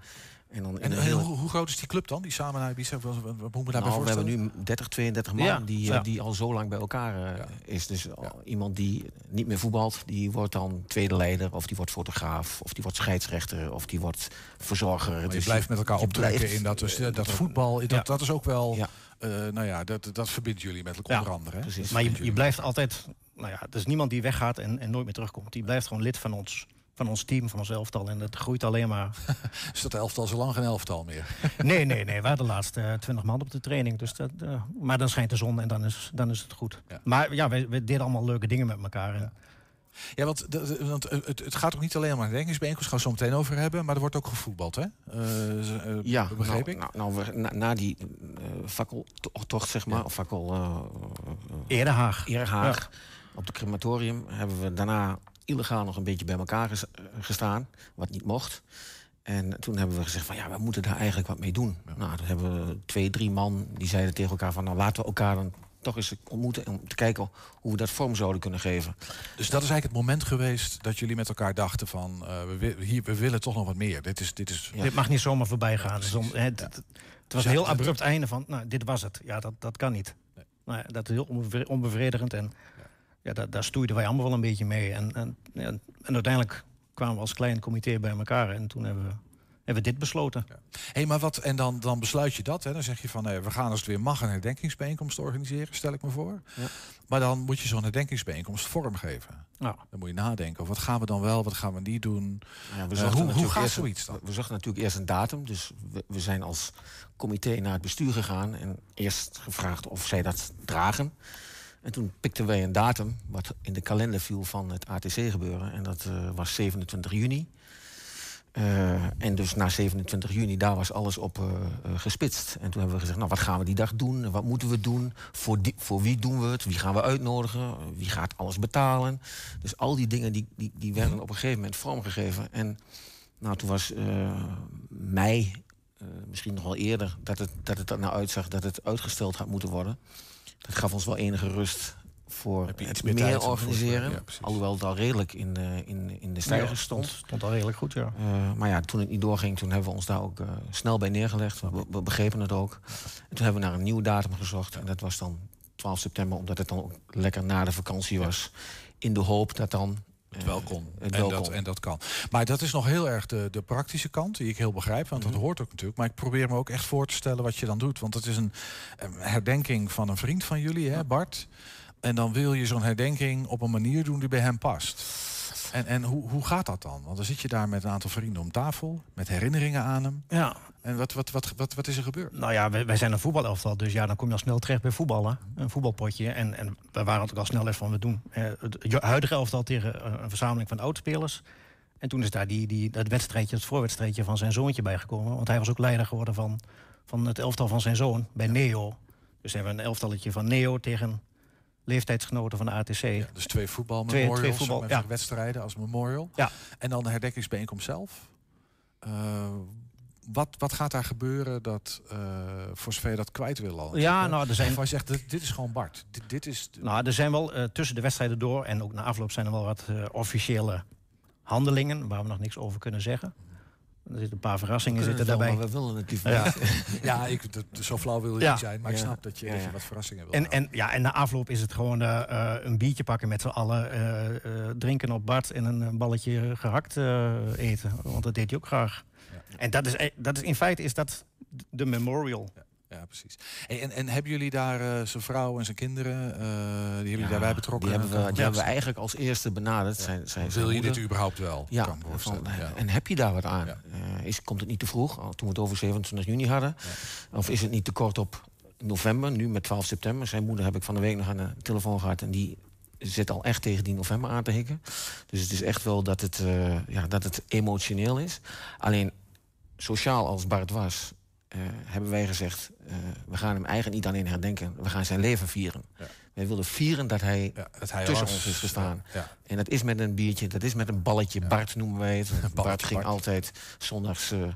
Speaker 12: En, dan
Speaker 3: en heel- hoe, hoe groot is die club dan, die samen naar Ibiza? Wat moet daarbij
Speaker 12: nou, we hebben nu 30, 32 man
Speaker 3: Ja,
Speaker 12: die, eh,
Speaker 3: ja.
Speaker 12: die al zo lang bij elkaar eh, is. Dus iemand die niet meer voetbalt, die wordt dan tweede leider... of die wordt fotograaf, of die wordt scheidsrechter... of die wordt verzorger.
Speaker 3: Maar je
Speaker 12: Dus
Speaker 3: blijft met elkaar
Speaker 12: je
Speaker 3: optrekken
Speaker 12: blijft-
Speaker 3: in dat, dus, eh, dat voetbal. Dat,
Speaker 13: Ja.
Speaker 3: dat is ook wel, eh, nou ja, dat, dat verbindt jullie met elkaar onder andere. Hè?
Speaker 13: Maar je, je blijft altijd... Nou ja, er is niemand die weggaat en, en nooit meer terugkomt. Die blijft gewoon lid van ons, van ons team, van ons elftal. En dat groeit alleen maar.
Speaker 3: Is dat elftal zo lang geen elftal meer?
Speaker 13: nee, nee, nee. We hadden de laatste twintig man op de training. Dus dat, eh, maar dan schijnt de zon en dan is, dan is het goed. Maar ja, we, we deden allemaal leuke dingen met elkaar.
Speaker 3: Ja, want, de- de- want het, het gaat ook niet alleen maar een denkingsbijeenkomst, gaan we het zo meteen over hebben, maar er wordt ook gevoetbald, hè? Eh, z- eh,
Speaker 12: Ja,
Speaker 3: begreep
Speaker 12: nou,
Speaker 3: ik.
Speaker 12: Nou, nou, we- na, na die eh, fakkeltocht, zeg maar, of fakkel... eh,
Speaker 13: Erehaag.
Speaker 12: Erehaag. Op het crematorium hebben we daarna illegaal nog een beetje bij elkaar ges- eh, gestaan, wat niet mocht. En toen hebben we gezegd van ja, we moeten daar eigenlijk wat mee doen. Nou, toen hebben we twee, drie man die zeiden tegen elkaar van nou laten we elkaar dan toch eens ontmoeten om te kijken hoe we dat vorm zouden kunnen geven.
Speaker 3: Dus dat is eigenlijk het moment geweest dat jullie met elkaar dachten van, eh, we, hier, we willen toch nog wat meer. Dit is, dit is,
Speaker 13: Dit mag niet zomaar voorbij gaan. Het, het- het was een heel
Speaker 3: Zet- zet-
Speaker 13: abrupt einde van, nou, dit was het. Ja, dat, dat kan niet. Nou ja, dat is heel onbevre- onbevredigend. En ja, daar, daar stoeiden wij allemaal wel een beetje mee. En, en, ja, en uiteindelijk kwamen we als klein comité bij elkaar. En toen hebben we, hebben we dit besloten.
Speaker 3: Hé, maar wat, en dan, dan besluit je dat, hè? Dan zeg je van, eh, we gaan als het weer mag een herdenkingsbijeenkomst organiseren, stel ik me voor.
Speaker 12: Ja.
Speaker 3: Maar dan moet je zo'n herdenkingsbijeenkomst vormgeven.
Speaker 13: Ja.
Speaker 3: Dan moet je nadenken, over wat gaan we dan wel, wat gaan we niet doen.
Speaker 12: Nou ja, we
Speaker 3: Eh, hoe, hoe
Speaker 12: natuurlijk
Speaker 3: gaat
Speaker 12: eerst-
Speaker 3: zoiets dan?
Speaker 12: We, we zochten natuurlijk eerst een datum. Dus we, we zijn als comité naar het bestuur gegaan. En eerst gevraagd of zij dat dragen. En toen pikten wij een datum wat in de kalender viel van het ATC gebeuren. En dat eh, was 27 juni. Eh, en dus na 27 juni, daar was alles op eh, gespitst. En toen hebben we gezegd, nou, wat gaan we die dag doen? Wat moeten we doen? Voor, die, voor wie doen we het? Wie gaan we uitnodigen? Wie gaat alles betalen? Dus al die dingen die, die, die werden op een gegeven moment vormgegeven. En nou, toen was mei, misschien nog wel eerder... dat het, dat het er nou uitzag dat het uitgesteld had moeten worden. Dat gaf ons wel enige rust voor het meer, meer organiseren. Ja, alhoewel het al redelijk in de, in, in de stijgers stond.
Speaker 13: stond al redelijk goed, ja.
Speaker 12: Uh, maar ja, toen het niet doorging, toen hebben we ons daar ook uh, snel bij neergelegd. We, we, begrepen het ook. En toen hebben we naar een nieuwe datum gezocht. En dat was dan 12 september, omdat het dan ook lekker na de vakantie was. In de hoop dat dan
Speaker 3: het wel kon. Het en, dat, en dat kan. Maar dat is nog heel erg de, de praktische kant, die ik heel begrijp. Want dat mhm. hoort ook natuurlijk. Maar ik probeer me ook echt voor te stellen wat je dan doet. Want het is een, een herdenking van een vriend van jullie, hè, Bart. En dan wil je zo'n herdenking op een manier doen die bij hem past. En, en hoe, hoe gaat dat dan? Want dan zit je daar met een aantal vrienden om tafel, met herinneringen aan hem.
Speaker 13: Ja.
Speaker 3: En wat, wat, wat, wat, wat is er gebeurd?
Speaker 13: Nou ja, wij, wij zijn een voetbalelftal, dus ja, dan kom je al snel terecht bij voetballen. Een voetbalpotje. En, en we waren ook al snel eens van, we doen eh, het huidige elftal tegen eh, een verzameling van oudspelers. En toen is daar die, die, dat wedstrijdje, het voorwedstrijdje van zijn zoontje bijgekomen. Want hij was ook leider geworden van, van het elftal van zijn zoon bij Neo. Dus hebben we een elftalletje van Neo tegen leeftijdsgenoten van de ATC. Ja,
Speaker 3: dus twee voetbalmemorials twee, twee voetbal, met ja. wedstrijden als memorial.
Speaker 13: Ja.
Speaker 3: En dan de herdenkingsbijeenkomst zelf. Uh, wat, wat gaat daar gebeuren dat, uh, voor zover je dat kwijt wil al?
Speaker 13: Ja, nou, er zijn...
Speaker 3: Of je zegt, dit, dit, is gewoon Bart. Dit, dit is...
Speaker 13: Nou, er zijn wel uh, tussen de wedstrijden door... en ook na afloop zijn er wel wat officiële handelingen... waar we nog niks over kunnen zeggen. Er zitten een paar verrassingen zitten daarbij.
Speaker 12: Maar we willen het liever
Speaker 3: ja. ja, ik, zo flauw wil je niet zijn. Maar ik snap dat je, dat je wat verrassingen wil
Speaker 13: en, en, ja, en na afloop is het gewoon uh, een biertje pakken met z'n allen. Uh, drinken op Bart en een balletje gehakt eten. Want dat deed hij ook graag. En dat is, dat is, in feite is dat de memorial.
Speaker 3: Ja, precies. En, en, hebben jullie daar uh, zijn vrouw en zijn kinderen, uh, die hebben ja, daarbij betrokken?
Speaker 12: Die hebben we, die hebben we eigenlijk als eerste benaderd. Zijn, zijn,
Speaker 3: Wil je dit überhaupt wel?
Speaker 12: Ja, van, en heb je daar wat aan? Uh, is, komt het niet te vroeg, toen we het over 27 juni hadden? Of is het niet te kort op november, nu met 12 september? Zijn moeder heb ik van de week nog aan de telefoon gehad en die zit al echt tegen die november aan te hikken. Dus het is echt wel dat het, ja, dat het emotioneel is. Alleen sociaal als Bart was, hebben wij gezegd... Uh, we gaan hem eigenlijk niet alleen herdenken, we gaan zijn leven vieren. Ja. Wij wilden vieren dat hij, ja, dat hij tussen ons is gestaan. Ja, en dat is met een biertje, dat is met een balletje. Bart noemen wij het. Bart ging altijd zondags... Uh,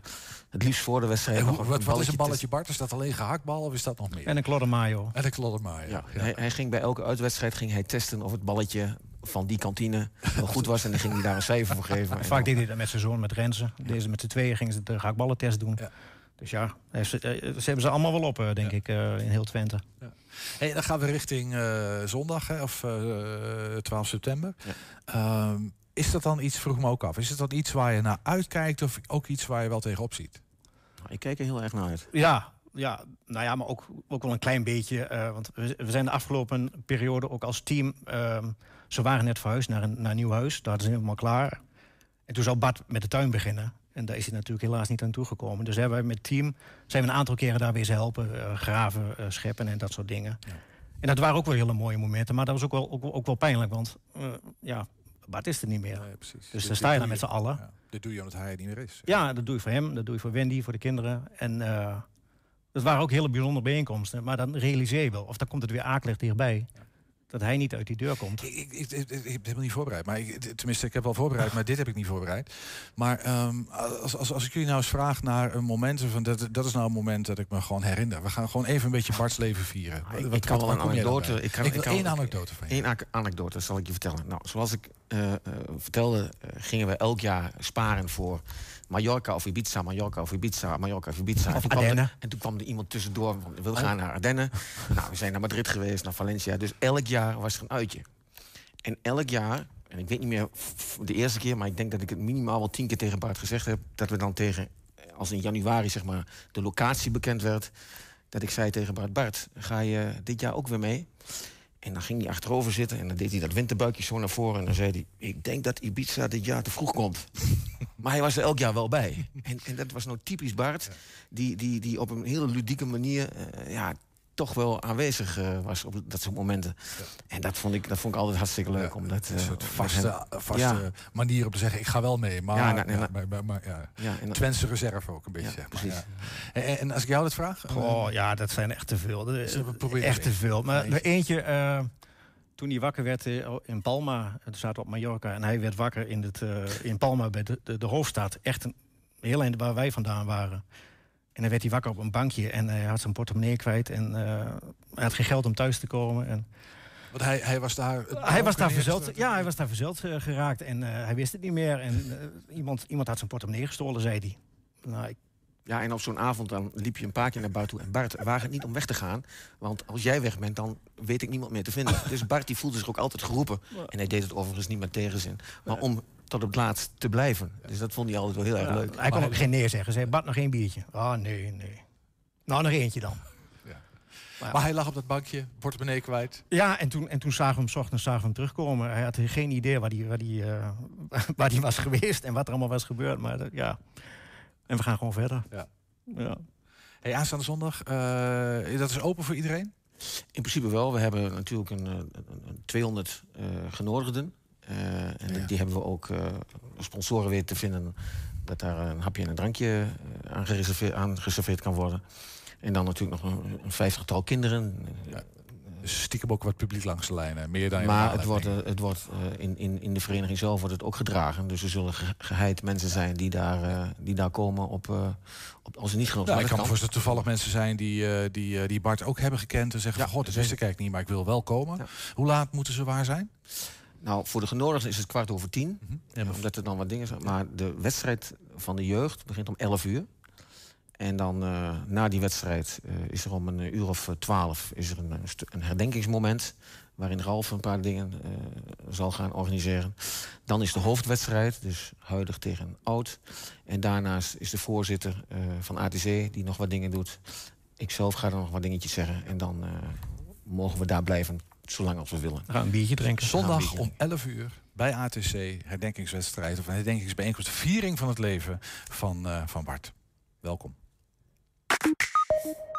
Speaker 12: het liefst voor de wedstrijd.
Speaker 3: Hoe, wat, wat, is een balletje Bart? Is dat alleen gehaktbal of is dat nog meer?
Speaker 13: En een kloddermayo.
Speaker 3: En een kloddermayo. Ja,
Speaker 12: hij, hij, ging bij elke uitwedstrijd ging hij testen of het balletje van die kantine wel goed was. En dan ging hij daar een cijfer voor geven.
Speaker 13: Vaak deed hij dat met zijn zoon, met Renze. Deze met z'n tweeën gingen ze de gehaktballentest doen. Dus ja, ze, hebben ze allemaal wel op, eh, denk ik, uh, in heel Twente. Ja.
Speaker 3: Hey, dan gaan we richting uh, zondag, hè, of 12 september. Ehm, is dat dan iets, vroeg me ook af, is het dan iets waar je naar uitkijkt of ook iets waar je wel tegenop ziet?
Speaker 12: Nou, ik kijk er heel erg naar uit.
Speaker 13: Ja, ja, nou ja, maar ook, ook wel een klein beetje. want we, we, zijn de afgelopen periode ook als team. Ehm, ze waren net verhuisd naar een, naar een nieuw huis. Daar zijn we helemaal klaar. En toen zou Bart met de tuin beginnen. En daar is hij natuurlijk helaas niet aan toegekomen. Dus hebben we met het team zijn we een aantal keren daar weer helpen. Uh, graven, uh, scheppen en dat soort dingen. Ja. En dat waren ook wel hele mooie momenten. Maar dat was ook wel, ook, ook wel pijnlijk. Want uh, ja, Bart is er niet meer. Nee, precies. Dus dan sta je daar met z'n allen. Ja.
Speaker 3: Dit doe je omdat hij er niet meer is.
Speaker 13: Ja, dat doe je voor hem. Dat doe je voor Wendy, voor de kinderen. En dat waren ook hele bijzondere bijeenkomsten. Maar dan realiseer je wel. Of dan komt het weer akelig dichtbij dat hij niet uit die deur komt.
Speaker 3: Ik, ik, ik, ik heb helemaal niet voorbereid. Maar ik, tenminste, ik heb wel voorbereid, maar dit heb ik niet voorbereid. Maar um, als, als, als ik jullie nou eens vraag naar een moment van dat, dat is nou een moment dat ik me gewoon herinner. We gaan gewoon even een beetje Bart's leven vieren.
Speaker 12: Ah, ik, kan wel een anekdote.
Speaker 3: Ik, kan, ik, één anekdote van
Speaker 12: je. Eén anekdote zal ik je vertellen. Nou, zoals ik uh, uh, vertelde, uh, gingen we elk jaar sparen voor Mallorca of Ibiza, Mallorca of Ibiza, Mallorca of Ibiza.
Speaker 13: Of en, toen
Speaker 12: en toen kwam er iemand tussendoor, we willen gaan naar Ardennen. nou, we zijn naar Madrid geweest, naar Valencia. Dus elk jaar was er een uitje. En elk jaar, en ik weet niet meer de eerste keer... maar ik denk dat ik het minimaal wel tien keer tegen Bart gezegd heb... dat we dan tegen, als in januari zeg maar, de locatie bekend werd... dat ik zei tegen Bart, Bart, ga je dit jaar ook weer mee? En dan ging hij achterover zitten en dan deed hij dat winterbuikje zo naar voren. En dan zei hij, ik denk dat Ibiza dit jaar te vroeg komt. maar hij was er elk jaar wel bij. En, en dat was nou typisch Bart, die, die, die op een hele ludieke manier... Uh, ja, toch wel aanwezig eh, was op dat soort momenten. En dat vond, ik, dat vond ik altijd hartstikke leuk. omdat,
Speaker 3: Een
Speaker 12: eh,
Speaker 3: soort vaste,
Speaker 12: hem-
Speaker 3: vaste
Speaker 12: Ja.
Speaker 3: manier om te zeggen, ik ga wel mee. Maar,
Speaker 12: Ja,
Speaker 3: ja,
Speaker 12: nou, nee, nou-
Speaker 3: maar, maar, maar, ja.
Speaker 12: Ja, en-
Speaker 3: Twentse reserve ook een beetje,
Speaker 12: Ja,
Speaker 3: zeg maar.
Speaker 12: precies.
Speaker 3: Ja. En, en als ik jou dat vraag?
Speaker 13: Oh ja, dat zijn echt te veel. Echt te veel. Maar
Speaker 3: Eentje.
Speaker 13: er eentje, eh, toen hij wakker werd eh, in Palma, het zaten op Mallorca, en hij werd wakker in, het, eh, in Palma bij de, de, de hoofdstad. Echt een heel eind waar wij vandaan waren. En dan werd hij wakker op een bankje en hij had zijn portemonnee kwijt. En eh, hij had geen geld om thuis te komen. En
Speaker 3: Want hij, hij was daar...
Speaker 13: hij was daar verzeld, ja, hij was daar verzeld eh, geraakt en eh, hij wist het niet meer. En eh, iemand, iemand had zijn portemonnee gestolen, zei hij. Nou, ik,
Speaker 12: Ja, en op zo'n avond dan liep je een paar keer naar buiten toe. En Bart, waag het niet om weg te gaan. Want als jij weg bent, dan weet ik niemand meer te vinden. Dus Bart die voelde zich ook altijd geroepen. En hij deed het overigens niet met tegenzin. Maar om tot op het laatst te blijven. Dus dat vond hij altijd wel heel erg
Speaker 13: ja,
Speaker 12: leuk.
Speaker 13: Hij kon ook geen nee zeggen. Zei, Bart, nog één biertje. Ah, nee, nee. Nou, nog eentje dan.
Speaker 3: Maar hij lag op dat bankje, portemonnee kwijt.
Speaker 13: Ja, en toen, en toen zagen we hem 's ochtends zagen we hem terugkomen. Hij had geen idee waar hij waar die, eh, waar die was geweest en wat er allemaal was gebeurd. Maar dat- ja. En we gaan gewoon verder.
Speaker 3: Ja.
Speaker 13: Ja.
Speaker 3: Hey, aanstaande zondag, eh, dat is open voor iedereen?
Speaker 12: In principe wel. We hebben natuurlijk een, eh, een, een 200 eh, genodigden. Eh, en die hebben we ook eh, sponsoren weer te vinden. Dat daar een hapje en een drankje eh, aan, gereserveerd, aan geserveerd kan worden. En dan natuurlijk nog een, een vijftigtal kinderen.
Speaker 3: Dus stiekem ook wat publiek langs de lijnen. Meer dan je
Speaker 12: Maar het wordt, het wordt in, in, in de vereniging zelf wordt het ook gedragen. Dus er zullen ge- geheid mensen zijn die daar, die daar komen op, eh, op, als ze niet genoeg
Speaker 3: Ja,
Speaker 12: zijn.
Speaker 3: ik kan me voorstellen dat toevallig mensen zijn die, die, die Bart ook hebben gekend en zeggen:
Speaker 12: Ja,
Speaker 3: van, God, wist ik eigenlijk niet, maar ik wil wel komen. Hoe laat moeten ze waar zijn?
Speaker 12: Nou, voor de genodigden is het kwart over tien.
Speaker 3: Mhm.
Speaker 12: eh, Omdat er dan wat dingen zijn. Maar de wedstrijd van de jeugd begint om 11 uur. En dan eh, na die wedstrijd eh, is er om een uur of twaalf is er een, een, herdenkingsmoment. Waarin Ralf een paar dingen eh, zal gaan organiseren. Dan is de hoofdwedstrijd, dus huidig tegen oud. En daarnaast is de voorzitter van ATC die nog wat dingen doet. Ik zelf ga er nog wat dingetjes zeggen. En dan mogen we daar blijven zolang als we willen.
Speaker 13: We gaan een biertje drinken.
Speaker 3: Zondag om 11 uur bij ATC, herdenkingswedstrijd of een herdenkingsbijeenkomst. Viering van het leven van, eh, van Bart. Welkom.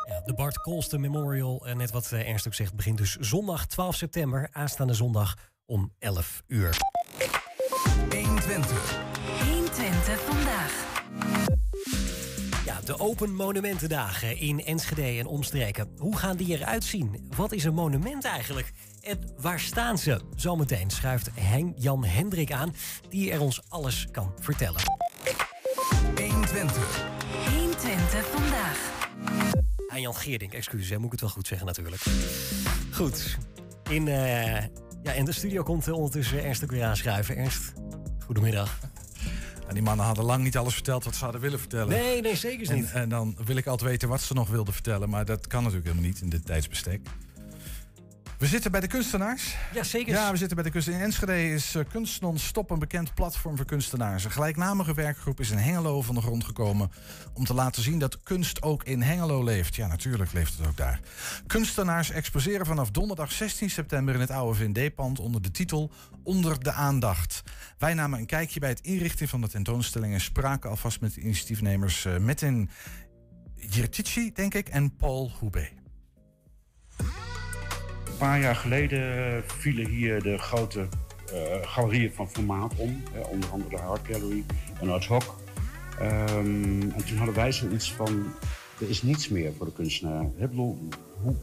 Speaker 4: Ja, de Bart Kolsten Memorial, en net wat eh, Ernst ook zegt, begint dus zondag 12 september, aanstaande zondag om 11 uur.
Speaker 5: 120. 120 vandaag.
Speaker 4: De Open Monumentendagen in Enschede en omstreken. Hoe gaan die eruit zien? Wat is een monument eigenlijk? En waar staan ze? Zometeen schuift Hein Jan Hendrik aan, die er ons alles kan vertellen.
Speaker 5: 120. 120 vandaag.
Speaker 4: Hein Jan Geerdink, excuses, hè, moet ik het wel goed zeggen natuurlijk. Goed. In, eh, ja, in de studio komt eh, ondertussen Ernst ook weer aanschuiven. Ernst, goedemiddag.
Speaker 3: En die mannen hadden lang niet alles verteld wat ze hadden willen vertellen.
Speaker 4: Nee, nee, zeker niet.
Speaker 3: En, en dan wil ik altijd weten wat ze nog wilden vertellen. Maar dat kan natuurlijk helemaal niet in dit tijdsbestek. We zitten bij de kunstenaars.
Speaker 4: Ja, zeker.
Speaker 3: Ja, we zitten bij de kunstenaars. In Enschede is eh, Kunst Non-Stop een bekend platform voor kunstenaars. Een gelijknamige werkgroep is in Hengelo van de grond gekomen... om te laten zien dat kunst ook in Hengelo leeft. Ja, natuurlijk leeft het ook daar. Kunstenaars exposeren vanaf donderdag 16 september... in het oude VND-pand onder de titel Onder de Aandacht. Wij namen een kijkje bij het inrichten van de tentoonstelling... en spraken alvast met de initiatiefnemers uh, Metin Jirtici, denk ik, en Paul Hoebe.
Speaker 14: Paar jaar geleden vielen hier de grote uh, galerieën van formaat om. Onder andere de Art Gallery en Art Hoc. Um, en toen hadden wij zoiets van, er is niets meer voor de kunstenaar. Hoe,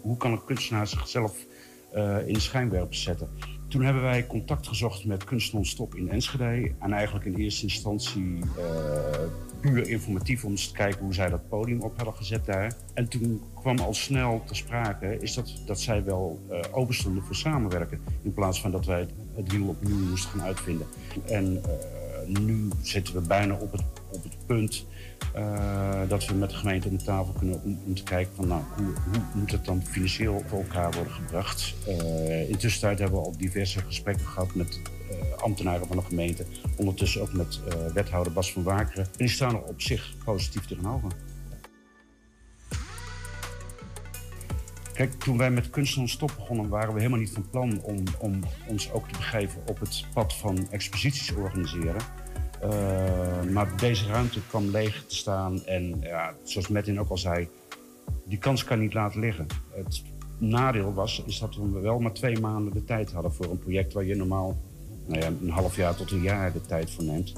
Speaker 14: hoe kan een kunstenaar zichzelf uh, in de schijnwerper zetten? Toen hebben wij contact gezocht met Kunst Non-Stop in Enschede. En eigenlijk in eerste instantie puur informatief om eens te kijken hoe zij dat podium op hadden gezet daar. En toen kwam al snel te sprake is dat, dat zij wel uh, open stonden voor samenwerken. In plaats van dat wij het wiel opnieuw moesten gaan uitvinden. En uh, nu zitten we bijna op het, op het punt uh, dat we met de gemeente om de tafel kunnen om, te kijken van nou, hoe, hoe, moet het dan financieel voor elkaar worden gebracht. Uh, intussen hebben we al diverse gesprekken gehad met uh, ambtenaren van de gemeente. Ondertussen ook met wethouder Bas van Wakeren. En die staan er op zich positief tegenover. Kijk, toen wij met Kunst Non-Stop begonnen, waren we helemaal niet van plan om, om ons ook te begeven op het pad van exposities organiseren. Uh, maar deze ruimte kwam leeg te staan. En ja, zoals Metin ook al zei, die kans kan niet laten liggen. Het nadeel was is dat we wel maar twee maanden de tijd hadden voor een project waar je normaal nou ja, een half jaar tot een jaar de tijd voor neemt.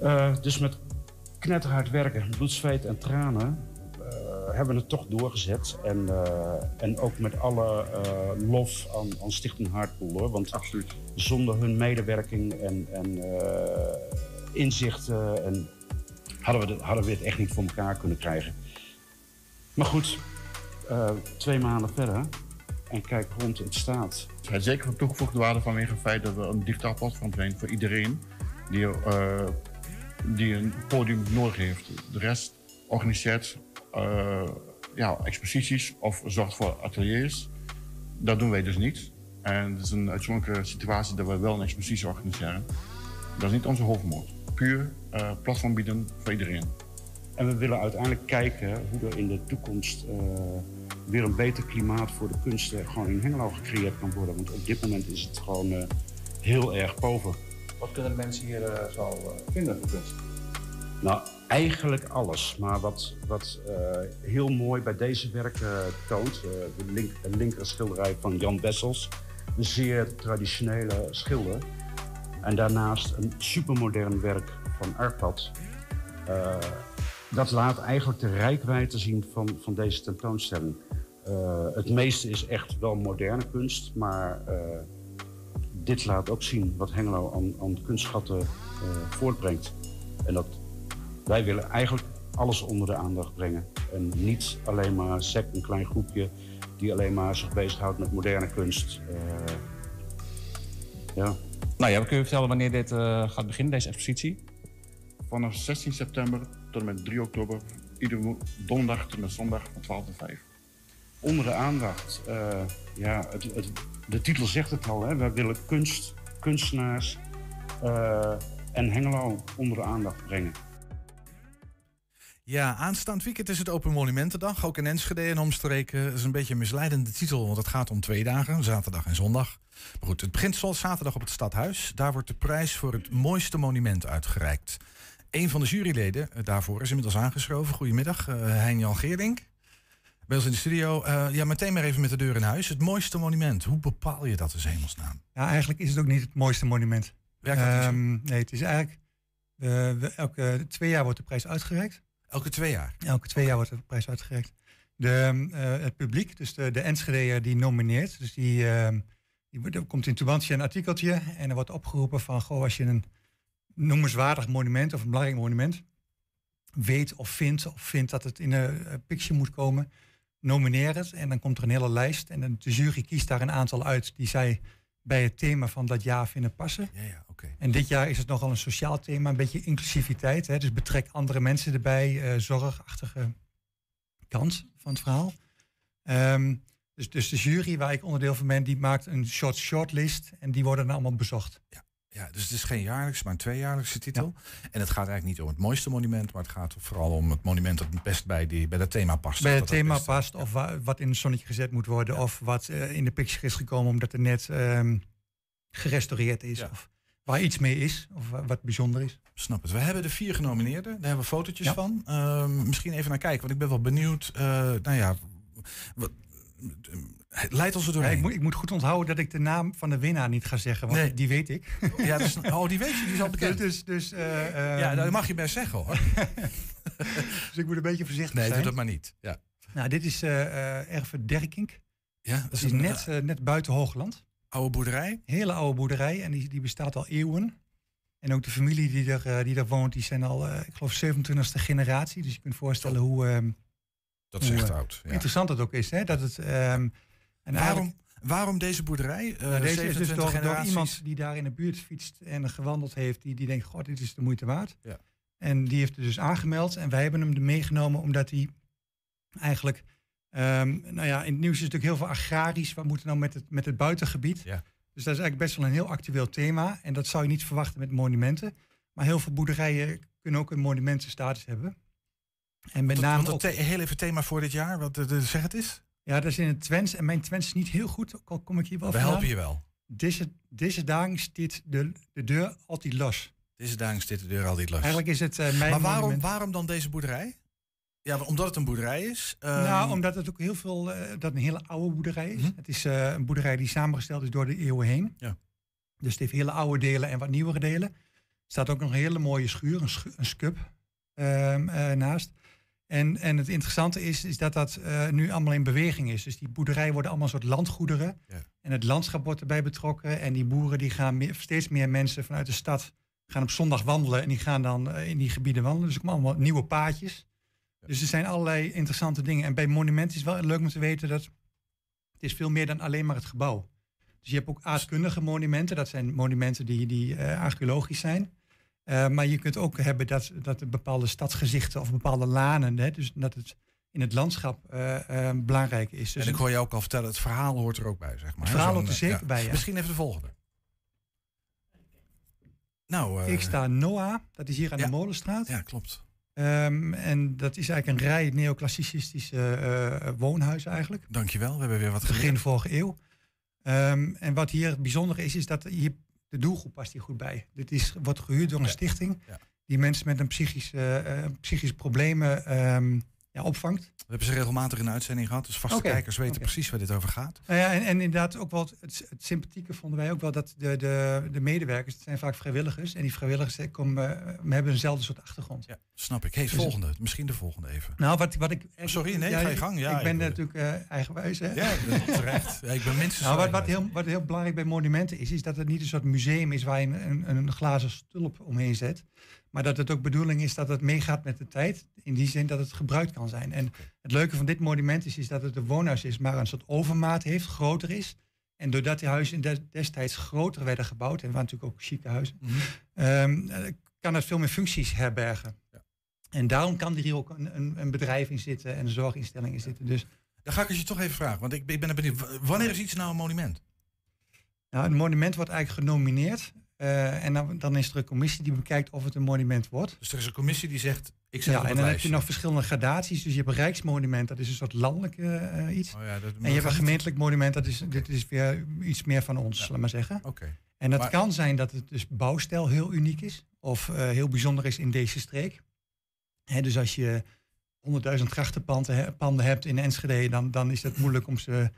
Speaker 14: Eh, dus met knetterhard werken, bloed, zweet en tranen eh, hebben we het toch doorgezet. En, eh, en ook met alle eh, lof aan, aan Stichting Hardpool hoor. Want
Speaker 15: Absoluut.
Speaker 14: zonder hun medewerking en, en eh, inzichten en hadden, we de- hadden we het echt niet voor elkaar kunnen krijgen. Maar goed, twee maanden verder en kijk rond, het staat.
Speaker 15: Is zeker van toegevoegde waarde vanwege het feit dat we een digitaal platform zijn voor iedereen die, die een podium nodig heeft. De rest organiseert ja, exposities of zorgt voor ateliers. Dat doen wij dus niet. En het is een uitzonderlijke situatie dat we wel een expositie organiseren. Dat is niet onze hoofdmoot. Puur eh, platform bieden voor iedereen.
Speaker 14: En we willen uiteindelijk kijken hoe er in de toekomst eh, weer een beter klimaat voor de kunsten gewoon in Hengelo gecreëerd kan worden. Want op dit moment is het gewoon eh, heel erg pover.
Speaker 16: Wat kunnen de mensen hier eh, zo eh, vinden voor kunst?
Speaker 14: Nou, eigenlijk alles. Maar wat, wat eh, heel mooi bij deze werken toont, eh, de, link, linker schilderij van Jan Wessels, een zeer traditionele schilder. En daarnaast een supermodern werk van Arpad. Eh, dat laat eigenlijk de rijkwijde zien van, van deze tentoonstelling. Eh, het meeste is echt wel moderne kunst, maar eh, dit laat ook zien wat Hengelo aan, aan kunstschatten eh, voortbrengt. En dat wij willen eigenlijk alles onder de aandacht brengen. En niet alleen maar SEC, een klein groepje die alleen maar zich bezighoudt met moderne kunst. Eh, ja.
Speaker 16: Nou ja, kun je vertellen wanneer dit eh, gaat beginnen, deze expositie?
Speaker 15: Vanaf 16 september tot en met 3 oktober, iedere donderdag tot en met zondag van 12 tot 5.
Speaker 14: Onder de aandacht, eh, ja, het, het, de titel zegt het al, hè? wij willen kunst, kunstenaars eh, en Hengelo onder de aandacht brengen.
Speaker 3: Ja, aanstaand weekend is het Open Monumentendag. Ook in Enschede en omstreken. Dat is een beetje een misleidende titel, want het gaat om twee dagen, zaterdag en zondag. Maar goed, het begint zoals zaterdag op het Stadhuis. Daar wordt de prijs voor het mooiste monument uitgereikt. Een van de juryleden eh, daarvoor is inmiddels aangeschoven. Goedemiddag, uh, Hein-Jan Geering. Bij ons in de studio. Eh, ja, meteen maar even met de deur in huis. Het mooiste monument, hoe bepaal je dat in hemelsnaam?
Speaker 17: Ja, eigenlijk is het ook niet het mooiste monument.
Speaker 3: Werkt dat?
Speaker 17: Ehm, nee, het is eigenlijk... eh, elke twee jaar wordt de prijs uitgereikt.
Speaker 3: Elke twee jaar?
Speaker 17: Elke twee jaar wordt de prijs uitgereikt. De, eh, het publiek, dus de, de Enschedeer die nomineert, dus die, ehm, die wordt- er komt in Tubantia een artikeltje en er wordt opgeroepen van, goh, als je een noemenswaardig monument of een belangrijk monument weet of vindt, of vindt dat het in een eh, picture moet komen, nomineer het. En dan komt er een hele lijst en de jury kiest daar een aantal uit die zij bij het thema van dat jaar vinden passen.
Speaker 3: Ja, ja,
Speaker 17: En dit jaar is het nogal een sociaal thema, een beetje inclusiviteit. Hè? Dus betrek andere mensen erbij, eh, zorgachtige kant van het verhaal. Ehm, dus, dus de jury, waar ik onderdeel van ben, die maakt een short shortlist en die worden dan allemaal bezocht.
Speaker 3: Ja, dus het is geen jaarlijks, maar een tweejaarlijkse titel. En het gaat eigenlijk niet om het mooiste monument, maar het gaat vooral om het monument dat het best bij, die, bij dat thema past.
Speaker 17: Bij het thema
Speaker 3: best-
Speaker 17: past, of wa- wat in het zonnetje gezet moet worden, of wat eh, in de picture is gekomen omdat het net ehm, gerestaureerd is, of waar iets mee is, of wa- wat bijzonder is.
Speaker 3: Snap het. We hebben de vier genomineerden. Daar hebben we fotootjes
Speaker 17: Ja.
Speaker 3: van. Ehm, misschien even naar kijken, want ik ben wel benieuwd. eh, nou ja, wat, leid ons er
Speaker 17: Ja,
Speaker 3: doorheen.
Speaker 17: ik, moet, ik moet goed onthouden dat ik de naam van de winnaar niet ga zeggen, want
Speaker 3: Nee.
Speaker 17: die weet ik.
Speaker 3: Ja, dus, oh, die weet je, die is al bekend.
Speaker 17: Dus, dus, eh, ehm,
Speaker 3: ja, dat mag je best zeggen hoor.
Speaker 17: dus ik moet een beetje voorzichtig
Speaker 3: Nee,
Speaker 17: zijn.
Speaker 3: doe dat maar niet. Ja.
Speaker 17: Nou, dit is eh Erve Derkink.
Speaker 3: Ja,
Speaker 17: dat is net, net buiten Hoogland.
Speaker 3: Oude boerderij?
Speaker 17: Hele oude boerderij en die, die bestaat al eeuwen. En ook de familie die er, eh, die er woont, die zijn al, eh, ik geloof, 27e generatie. Dus je kunt voorstellen hoe... ehm,
Speaker 3: Dat is
Speaker 17: hoe,
Speaker 3: echt
Speaker 17: eh,
Speaker 3: oud, ja.
Speaker 17: Interessant het ook is, hè? Dat het... ehm, en
Speaker 3: Waarom, waarom deze boerderij?
Speaker 17: Nou, deze is dus
Speaker 3: 27
Speaker 17: door, door iemand die daar in de buurt fietst en gewandeld heeft, die, die denkt, god, dit is de moeite waard.
Speaker 3: Ja.
Speaker 17: En die heeft het dus aangemeld en wij hebben hem meegenomen omdat hij eigenlijk, ehm, nou ja, in het nieuws is natuurlijk heel veel agrarisch. Wat moet er nou met het, met het buitengebied?
Speaker 3: Ja.
Speaker 17: Dus dat is eigenlijk best wel een heel actueel thema en dat zou je niet verwachten met monumenten. Maar heel veel boerderijen kunnen ook een monumentenstatus hebben. En met name
Speaker 3: het heel even thema voor dit jaar, wat de, de, zeg het is.
Speaker 17: ja, dat is in het Twents. En mijn Twents is niet heel goed. ook al Kom ik hier wel
Speaker 3: We helpen je wel.
Speaker 17: Deze, deze dagen staat de, de deur altijd los.
Speaker 3: Deze dagen zit de deur altijd los.
Speaker 17: Eigenlijk is het eh, mijn
Speaker 3: maar waarom,
Speaker 17: monument.
Speaker 3: waarom dan deze boerderij? Ja, omdat het een boerderij is. ehm,
Speaker 17: nou, omdat het ook heel veel, eh, dat een hele oude boerderij is.
Speaker 3: Mhm.
Speaker 17: Het is eh, een boerderij die samengesteld is door de eeuwen heen.
Speaker 3: Ja.
Speaker 17: Dus het heeft hele oude delen en wat nieuwere delen. Er staat ook nog een hele mooie schuur, een, schu- een skub ehm, eh, naast. En, en het interessante is, is dat dat nu allemaal in beweging is. Dus die boerderijen worden allemaal een soort landgoederen.
Speaker 3: Ja.
Speaker 17: En het landschap wordt erbij betrokken. En die boeren die gaan meer, steeds meer mensen vanuit de stad gaan op zondag wandelen. En die gaan dan in die gebieden wandelen. Dus er komen allemaal nieuwe paadjes. Dus er zijn allerlei interessante dingen. En bij monumenten is wel leuk om te weten dat het is veel meer dan alleen maar het gebouw. Dus je hebt ook aardkundige monumenten. Dat zijn monumenten die, die eh, archeologisch zijn. Eh, maar je kunt ook hebben dat, dat er bepaalde stadsgezichten of bepaalde lanen, hè, dus dat het in het landschap eh, belangrijk is. Dus
Speaker 3: en ik hoor je ook al vertellen, het verhaal hoort er ook bij, zeg maar.
Speaker 17: Het verhaal hoort er zeker
Speaker 3: ja.
Speaker 17: bij, ja.
Speaker 3: Misschien even de volgende. Nou,
Speaker 17: ik sta Noah, dat is hier aan
Speaker 3: ja.
Speaker 17: de Molenstraat.
Speaker 3: Ja, klopt.
Speaker 17: Ehm, en dat is eigenlijk een rij neoclassicistische eh, woonhuizen eigenlijk.
Speaker 3: Dankjewel, we hebben weer wat
Speaker 17: Begin
Speaker 3: geleerd.
Speaker 17: vorige eeuw. Ehm, en wat hier bijzonder is, is dat hier, de doelgroep past hier goed bij. Dit is, wordt gehuurd door een stichting die mensen met een psychische, eh, psychische problemen ehm, ja, opvangt.
Speaker 3: We hebben ze regelmatig in de uitzending gehad, dus vaste kijkers weten precies waar dit over gaat.
Speaker 17: Nou ja, en, en inderdaad ook wel het, het sympathieke vonden wij ook wel dat de, de, de medewerkers, het zijn vaak vrijwilligers, en die vrijwilligers eh, komen, eh, hebben eenzelfde soort achtergrond.
Speaker 3: Ja, snap ik. Hey,
Speaker 17: Dus-
Speaker 3: volgende. Misschien de volgende even.
Speaker 17: Nou, wat, wat ik.
Speaker 3: Sorry, nee, ga je gang. Ja,
Speaker 17: ik ben natuurlijk eh, eigenwijs. Hè?
Speaker 3: Ja, terecht. Ja, ik ben minstens
Speaker 17: Nou, wat, wat, heel, wat heel belangrijk bij monumenten is, is dat het niet een soort museum is waar je een, een, een glazen stulp omheen zet. Maar dat het ook bedoeling is dat het meegaat met de tijd. In die zin dat het gebruikt kan zijn. En het leuke van dit monument is, is dat het een woonhuis is, maar een soort overmaat heeft, groter is. En doordat die huizen des- destijds groter werden gebouwd, en waren natuurlijk ook chique huizen,
Speaker 3: Mhm.
Speaker 17: ehm, eh, kan het veel meer functies herbergen. En daarom kan er hier ook een, een, een bedrijf in zitten en een zorginstelling in zitten. Dus
Speaker 3: Dan ga ik je toch even vragen, want ik, ik ben benieuwd. Wanneer is iets nou een monument?
Speaker 17: Nou, een monument wordt eigenlijk genomineerd. Eh, en dan, dan is er een commissie die bekijkt of het een monument wordt.
Speaker 3: Dus er is een commissie die zegt, ik zet
Speaker 17: ja, en dan heb je nog verschillende gradaties. Dus je hebt een rijksmonument, dat is een soort landelijk eh, iets.
Speaker 3: Oh ja, dat-
Speaker 17: en je hebt een gemeentelijk monument, dat is, dit is weer iets meer van ons, laat maar zeggen.
Speaker 3: Oké.
Speaker 17: En dat
Speaker 3: Maar-
Speaker 17: kan zijn dat het dus bouwstijl heel uniek is. Of eh, heel bijzonder is in deze streek. Hè, dus als je 100.000 grachtenpanden he- panden hebt in Enschede, dan, dan is het moeilijk om ze...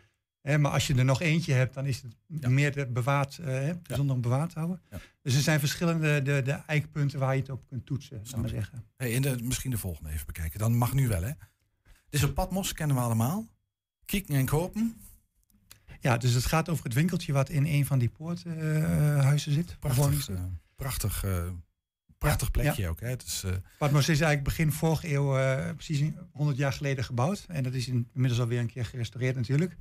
Speaker 17: Maar als je er nog eentje hebt, dan is het meer bewaard, eh, hè, bijzonder om bewaard te houden. Dus er zijn verschillende de, de eikpunten waar je het op kunt toetsen, laat maar zeggen.
Speaker 3: Hey, en de, misschien de volgende even bekijken. Dan mag nu wel, hè? Is een Patmos, kennen we allemaal. Kieken en kopen.
Speaker 17: Ja, dus het gaat over het winkeltje wat in een van die poorthuizen zit.
Speaker 3: Prachtig, eh, prachtig, eh, prachtig
Speaker 17: Ja,
Speaker 3: plekje
Speaker 17: ja.
Speaker 3: ook, hè? Het is,
Speaker 17: Patmos is eigenlijk begin vorige eeuw, precies 100 jaar geleden gebouwd. En dat is in- inmiddels alweer een keer gerestaureerd natuurlijk.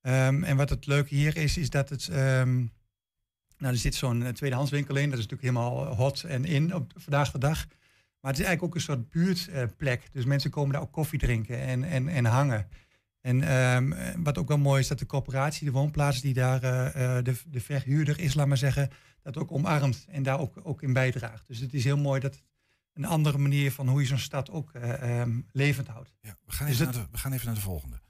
Speaker 17: Ehm, en wat het leuke hier is, is dat het... ehm, nou, er zit zo'n eh, tweedehandswinkel in. Dat is natuurlijk helemaal hot en in op vandaag de dag. Maar het is eigenlijk ook een soort buurtplek. dus mensen komen daar ook koffie drinken en, en, en hangen. En ehm, eh, wat ook wel mooi is, dat de coöperatie, de woonplaats die daar eh, eh, de, de verhuurder is, laat maar zeggen, dat ook omarmt en daar ook, ook in bijdraagt. Dus het is heel mooi dat het een andere manier van hoe je zo'n stad ook levend houdt.
Speaker 3: ja, we, gaan
Speaker 17: Dus
Speaker 3: naar de, we gaan even naar de volgende.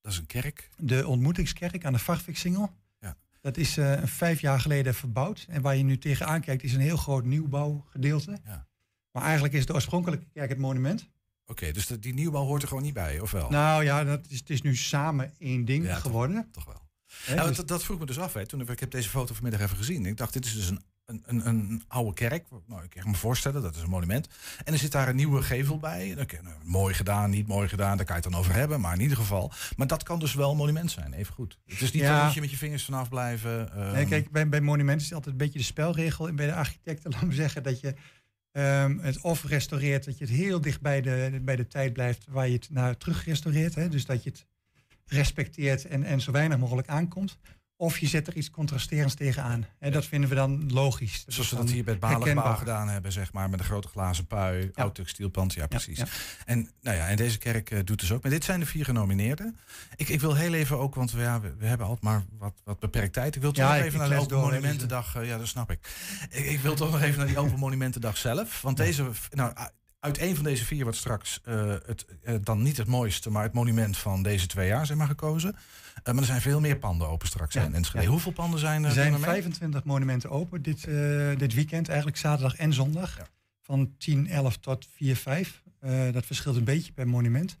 Speaker 3: Dat is een kerk.
Speaker 17: De ontmoetingskerk aan de Varviksingel.
Speaker 3: Ja.
Speaker 17: Dat is eh, vijf jaar geleden verbouwd. En waar je nu tegenaan kijkt, is een heel groot nieuwbouwgedeelte.
Speaker 3: Ja.
Speaker 17: Maar eigenlijk is de oorspronkelijke kerk het monument.
Speaker 3: Oké, dus die nieuwbouw hoort er gewoon niet bij, of wel?
Speaker 17: Nou ja, dat is, het is nu samen één ding
Speaker 3: Ja, toch-
Speaker 17: geworden.
Speaker 3: Toch wel. Nou,
Speaker 17: dus-
Speaker 3: dat, dat vroeg me dus af. Hè. Toen, ik heb deze foto vanmiddag even gezien. Ik dacht, dit is dus een, een, een, een oude kerk. Nou, ik kan me voorstellen, dat is een monument. En er zit daar een nieuwe gevel bij. Oké, nou, mooi gedaan, niet mooi gedaan, daar kan je het dan over hebben. Maar in ieder geval. Maar dat kan dus wel een monument zijn, even goed. Het is niet
Speaker 17: Ja.
Speaker 3: dat je met je vingers vanaf blijven. ehm,
Speaker 17: Nee, kijk, bij, bij monumenten is het altijd een beetje de spelregel. En bij de architecten, laten we zeggen, dat je ehm, het of restaureert, dat je het heel dicht bij de, bij de tijd blijft waar je het naar terug restaureert. Hè? Dus dat je het respecteert en, en zo weinig mogelijk aankomt. Of je zet er iets contrasterends tegenaan. En dat vinden we dan logisch. Dat
Speaker 3: Zoals we dat hier bij het Balenbouw gedaan hebben, zeg maar, met een grote glazen pui, oud textielpand. Ja, precies.
Speaker 17: ja.
Speaker 3: En, nou ja, en deze kerk eh, doet dus ook. Maar dit zijn de vier genomineerden. Ik, ik wil heel even ook, want we, ja, we, we hebben altijd maar wat, wat beperkt tijd. Ik wil toch
Speaker 17: Ja,
Speaker 3: nog even naar de Open
Speaker 17: door, hè, dus,
Speaker 3: Monumentendag. eh, ja, dat snap ik. ik. Ik wil toch nog even naar die Open Monumentendag zelf. Want deze, nou, uit een van deze vier wordt straks eh, het, eh, dan niet het mooiste, maar het monument van deze twee jaar, zeg maar, gekozen. Eh, maar er zijn veel meer panden open straks
Speaker 17: Ja,
Speaker 3: in Enschede.
Speaker 17: ja.
Speaker 3: Hoeveel panden zijn er?
Speaker 17: Er zijn
Speaker 3: doen er mee?
Speaker 17: 25 monumenten open dit, dit weekend, eigenlijk zaterdag en zondag. van 10, 11 tot 4, 5. Eh, dat verschilt een beetje per monument.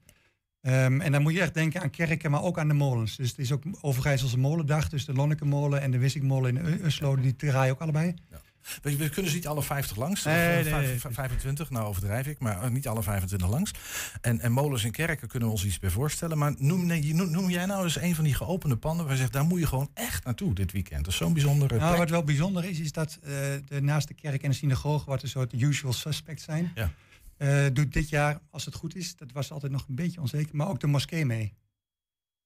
Speaker 17: Ehm, en dan moet je echt denken aan kerken, maar ook aan de molens. Dus het is ook Overijsselse molendag. Dus de Lonnekemolen en de Wissikmolen in Uslo, die draaien ook allebei.
Speaker 3: We, we kunnen ze niet alle 50 langs.
Speaker 17: Nee,
Speaker 3: of, eh,
Speaker 17: nee, nee.
Speaker 3: 25, nou overdrijf ik, maar eh, niet alle 25 langs. En, en molens en kerken kunnen we ons iets bij voorstellen. Maar noem, noem, noem jij nou eens een van die geopende panden waar je zegt, daar moet je gewoon echt naartoe dit weekend. Dat is zo'n bijzondere
Speaker 17: Nou,
Speaker 3: plek.
Speaker 17: wat wel bijzonder is, is dat eh, de, naast de kerk en de synagoge, wat een soort usual suspects zijn,
Speaker 3: Ja.
Speaker 17: doet dit jaar, als het goed is, dat was altijd nog een beetje onzeker, maar ook de moskee mee.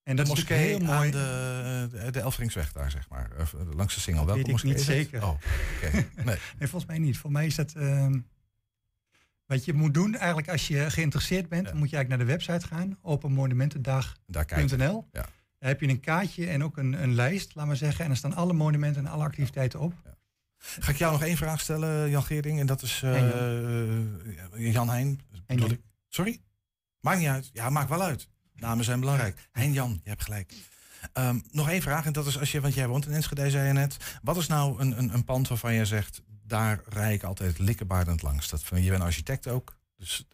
Speaker 17: En dat is natuurlijk heel mooi.
Speaker 3: aan de, de, de Elfringsweg daar, zeg maar. eh, langs de Singel. Welke moskee
Speaker 17: niet
Speaker 3: is
Speaker 17: zeker.
Speaker 3: Oh. Nee.
Speaker 17: nee, volgens mij niet. Voor mij is dat. ehm, wat je moet doen, eigenlijk als je geïnteresseerd bent, dan moet je eigenlijk naar de website gaan, openmonumentendag.nl.
Speaker 3: Ja.
Speaker 17: Daar heb je een kaartje en ook een, een lijst, laat maar zeggen. En er staan alle monumenten en alle activiteiten op.
Speaker 3: Ga ik jou nog één vraag stellen, Jan Geerding? En dat is eh, eh, Jan Heijn. Sorry? Maakt niet uit. Ja, maakt wel uit. Namen zijn belangrijk. Hein Jan, je hebt gelijk. Ehm, nog één vraag, en dat is als je, want jij woont in Enschede, zei je net. Wat is nou een, een, een pand waarvan je zegt, daar rij ik altijd likkebaardend langs? Dat, je bent architect ook, dus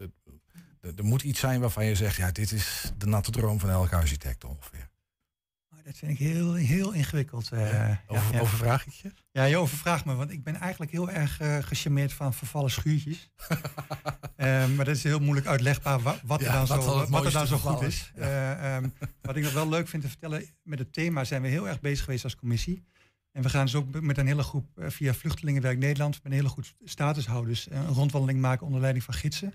Speaker 3: er moet iets zijn waarvan je zegt, ja, dit is de natte droom van elke architect ongeveer.
Speaker 17: Dat vind ik heel, heel ingewikkeld. eh,
Speaker 3: Over-
Speaker 17: ja.
Speaker 3: overvraag ik je?
Speaker 17: Ja, je overvraagt me, want ik ben eigenlijk heel erg eh gecharmeerd van vervallen schuurtjes. Eh, maar dat is heel moeilijk uitlegbaar wa- wat,
Speaker 3: Ja,
Speaker 17: er dan
Speaker 3: wat
Speaker 17: zo, wat er dan zo goed is. Eh, ehm, wat ik nog wel leuk vind te vertellen, met het thema zijn we heel erg bezig geweest als commissie. En we gaan dus ook met een hele groep via Vluchtelingenwerk Nederland, met een hele groep statushouders, een rondwandeling maken onder leiding van gidsen.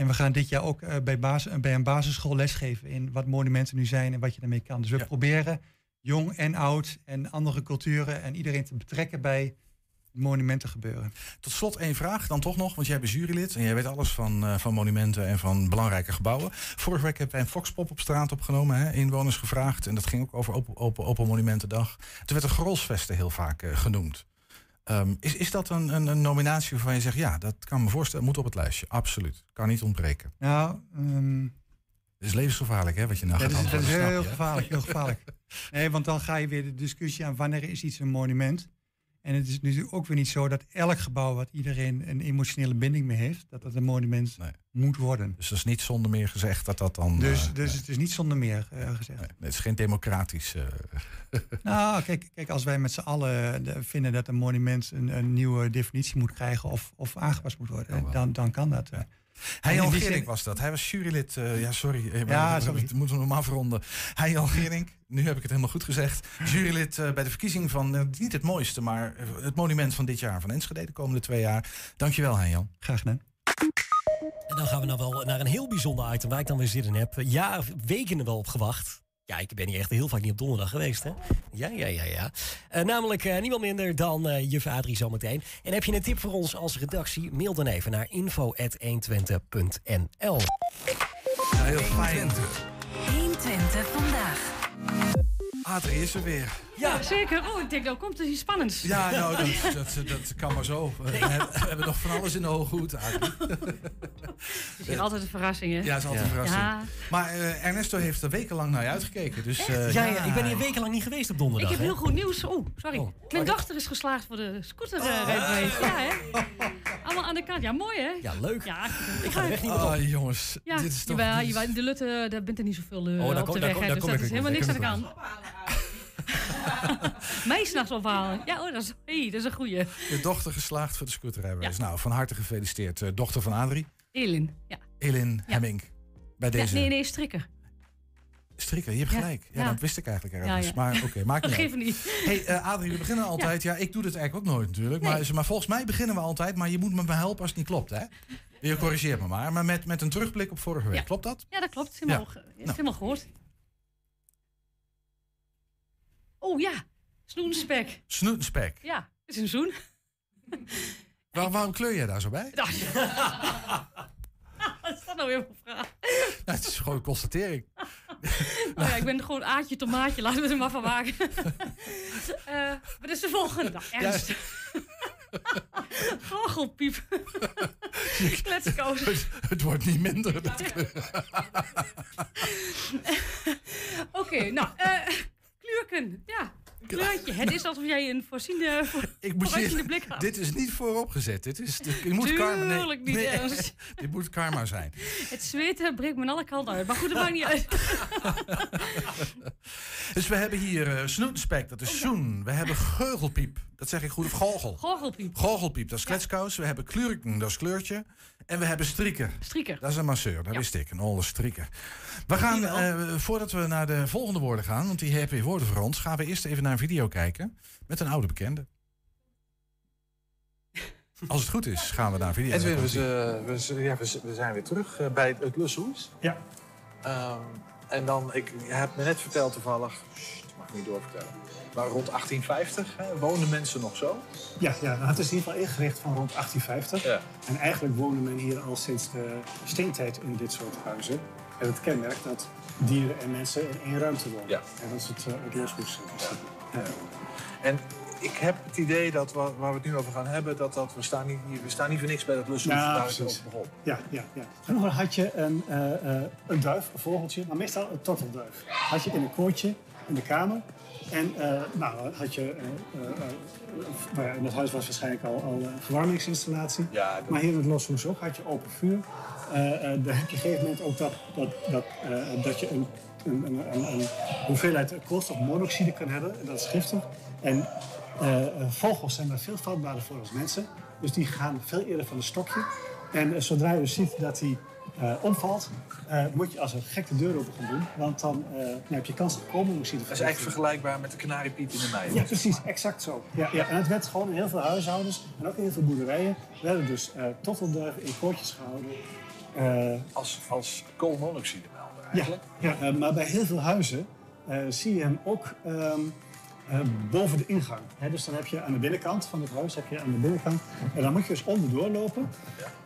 Speaker 17: En we gaan dit jaar ook eh, bij, basis, bij een basisschool lesgeven in wat monumenten nu zijn en wat je daarmee kan. Dus we proberen jong en oud en andere culturen en iedereen te betrekken bij monumenten gebeuren.
Speaker 3: Tot slot één vraag dan toch nog, want jij bent jurylid en jij weet alles van, eh, van monumenten en van belangrijke gebouwen. Vorige week hebben wij een Foxpop op straat opgenomen, hè, inwoners gevraagd. En dat ging ook over Open, open, open Monumentendag. Toen werd de Grolsvesten heel vaak eh, genoemd. Ehm, is, is dat een, een, een nominatie waarvan je zegt, ja, dat kan me voorstellen, moet op het lijstje. Absoluut. Kan niet ontbreken.
Speaker 17: Nou, ehm,
Speaker 3: Het is levensgevaarlijk, hè, wat je nou
Speaker 17: dat,
Speaker 3: gaat
Speaker 17: dat is heel
Speaker 3: hè?
Speaker 17: gevaarlijk, heel gevaarlijk. Nee, want dan ga je weer de discussie aan wanneer is iets een monument. En het is natuurlijk ook weer niet zo dat elk gebouw wat iedereen een emotionele binding mee heeft, dat dat een monument moet worden.
Speaker 3: Dus dat is niet zonder meer gezegd dat dat dan...
Speaker 17: Dus,
Speaker 3: eh,
Speaker 17: dus het is niet zonder meer eh, gezegd.
Speaker 3: nee, het is geen democratisch... eh,
Speaker 17: Nou, kijk, kijk als wij met z'n allen de- vinden dat een monument een, een nieuwe definitie moet krijgen of, of aangepast moet worden, dan, dan kan dat. eh.
Speaker 3: Hij Jan Gerink was dat. Hij was jurylid. eh, ja, sorry. eh,
Speaker 17: Ja,
Speaker 3: we-
Speaker 17: sorry.
Speaker 3: We moeten we hem afronden. Hij Jan Gerink, nu heb ik het helemaal goed gezegd. Jurylid eh, bij de verkiezing van, niet het mooiste, maar het monument van dit jaar. Van Enschede de komende twee jaar. Dankjewel, Hein Jan.
Speaker 17: Graag gedaan.
Speaker 4: En dan gaan we nou wel naar een heel bijzonder item waar ik dan weer zin in heb. Ja, weken er wel op gewacht. Ja, ik ben hier echt heel vaak niet op donderdag geweest, hè? Ja, ja, ja, ja. Eh, namelijk eh, niemand minder dan eh juf Adrie zometeen. En heb je een tip voor ons als redactie? Mail dan even naar info.120.nl
Speaker 3: heel fijn.
Speaker 5: 120 vandaag.
Speaker 3: Adrie is er weer.
Speaker 18: Ja, zeker. Oh, ik denk, nou komt er iets spannends.
Speaker 3: Ja, nou, dat, dat, dat kan maar zo. We, hebben- we hebben nog van alles in de hoge hoed.
Speaker 18: Het is hier altijd een verrassing, hè?
Speaker 3: Ja, dat is altijd een verrassing.
Speaker 18: Ja.
Speaker 3: Maar eh, Ernesto heeft er wekenlang naar je uitgekeken. Dus, eh,
Speaker 4: ja, ja, ik ben hier wekenlang niet geweest op
Speaker 18: Ik
Speaker 4: donderdag.
Speaker 18: heb
Speaker 4: hè?
Speaker 18: heel goed nieuws. Oh, sorry.
Speaker 4: Oh.
Speaker 18: Mijn dochter is geslaagd voor de scooter eh, rijbewijs. Ja, hè? Allemaal aan de kant. Ja, mooi, hè?
Speaker 4: Ja, leuk.
Speaker 18: Ja,
Speaker 4: Ik ga er echt niet op.
Speaker 3: Ah, jongens.
Speaker 18: Ja,
Speaker 3: dit is toch...
Speaker 18: jawel, de Lutte, daar bent er niet zoveel
Speaker 4: Oh, daar
Speaker 18: op
Speaker 4: kom-
Speaker 18: de
Speaker 4: daar
Speaker 18: weg.
Speaker 4: kom-
Speaker 18: dus dat
Speaker 4: ik
Speaker 18: is helemaal niks aan de kant. Mij s'nachts ophalen. Ja, oh, dat is, hey, dat is een goeie.
Speaker 3: Je dochter geslaagd voor de scooterrijbewijs. Nou, van harte gefeliciteerd. Eh, dochter van Adrie,
Speaker 18: Elin. Ja.
Speaker 3: Elin
Speaker 18: Ja.
Speaker 3: Hemming. Bij deze
Speaker 18: nee, nee, strikker.
Speaker 3: strikker. Je hebt gelijk. Ja, dat wist ik eigenlijk ergens. Maar oké, maakt niet
Speaker 18: Dat
Speaker 3: uit.
Speaker 18: geeft niet.
Speaker 3: Hey, eh, Adrie, we beginnen altijd. Ja. ik doe dit eigenlijk ook nooit natuurlijk. Maar, maar volgens mij beginnen we altijd. Maar je moet me helpen als het niet klopt, hè? Je corrigeert me maar. Maar met, met een terugblik op vorige week. Klopt dat?
Speaker 18: Ja, dat klopt. Is helemaal, is
Speaker 3: Nou.
Speaker 18: helemaal gehoord. Oh ja, snoenspek.
Speaker 3: Snoetenspek.
Speaker 18: Ja, het is een zoen.
Speaker 3: Waar, waarom kleur jij daar zo bij?
Speaker 18: Wat is dat nou weer voor vraag?
Speaker 3: Nou, het is gewoon een constatering.
Speaker 18: Nou ja, ik ben gewoon aatje tomaatje, laten we er maar van maken. Eh wat is de volgende? Nou, ernst. Goochelpiep. Kletskoos.
Speaker 3: Het, het wordt niet minder. Dat
Speaker 18: Oké, nou, eh kluurken. Ja, kleurtje. Het is alsof jij een voorziene,
Speaker 3: Ik moet
Speaker 18: blik had.
Speaker 3: dit is niet vooropgezet. Dit, is, dit moet karma, nee,
Speaker 18: niet,
Speaker 3: nee, dit moet karma zijn.
Speaker 18: Het zweten breekt me aan alle kanten uit. Maar goed, dat maakt niet uit.
Speaker 3: Dus we hebben hier eh snoetenspek, dat is zoen. We hebben geugelpiep, dat zeg ik goed, of golgel.
Speaker 18: Gorgelpiep.
Speaker 3: Gorgelpiep, dat is kletskous. We hebben klurken, dat is kleurtje. En we hebben strieker.
Speaker 18: Strieker.
Speaker 3: Dat is een masseur, dat wist ik. Een olle strieker. We gaan, eh, voordat we naar de volgende woorden gaan, want die hebben weer woorden voor ons, gaan we eerst even naar een video kijken met een oude bekende. Als het goed is, gaan we naar een video.
Speaker 19: Edwin, we,
Speaker 3: kijken.
Speaker 19: z- we, ja, we, zijn weer terug eh, bij het Lushoes.
Speaker 20: Ja.
Speaker 19: Ehm, en dan, ik, je hebt me net verteld toevallig, Sst, dat mag ik niet doorvertellen. Maar rond 1850 hè, woonden mensen nog zo.
Speaker 20: Ja, ja nou, het is in ieder geval ingericht van rond 1850.
Speaker 19: Ja.
Speaker 20: En eigenlijk woonde men hier al sinds de steentijd in dit soort huizen. En het kenmerkt dat dieren en mensen in één ruimte wonen.
Speaker 19: Ja.
Speaker 20: En dat is het, uh, het. Ja.
Speaker 19: En ik heb het idee dat wa- waar we het nu over gaan hebben, dat, dat we, staan niet, hier- we staan niet voor niks bij dat Lushoes.
Speaker 20: Ja,
Speaker 19: het begonnen.
Speaker 20: Ja, ja, ja. Vroeger had je een, eh, eh, een duif, een vogeltje, maar meestal een tortelduif. Had je in een koortje in de kamer. En eh, nou, had je, ja, in het huis was waarschijnlijk al, al een verwarmingsinstallatie.
Speaker 19: Ja, dat-
Speaker 20: Maar hier in het loshoes ook had je open vuur. Daar heb je op een gegeven moment ook dat, dat, dat, dat je een, een, een, een, een hoeveelheid koolstofmonoxide kan hebben. En dat is giftig. En vogels zijn daar veel vatbaarder voor als mensen. Dus die gaan veel eerder van een stokje. En zodra je dus ziet dat hij eh, omvalt, eh, moet je als een gek de deur open gaan doen. Want dan, eh, dan heb je kans op koolmonoxide.
Speaker 19: Dat is eigenlijk vergelijkbaar met de kanariepiet in de mei.
Speaker 20: Ja, precies, exact zo. Ja, ja. En het werd gewoon in heel veel huishoudens en ook in heel veel boerderijen werden dus tottelduiven in koortjes gehouden. Eh,
Speaker 19: Als, als koolmonoxide melden
Speaker 20: ja,
Speaker 19: eigenlijk.
Speaker 20: ja eh, maar bij heel veel huizen zie je hem ook ehm, eh, boven de ingang. Dus dan heb je aan de binnenkant van het huis, heb je aan de binnenkant, en dan moet je dus onderdoor lopen.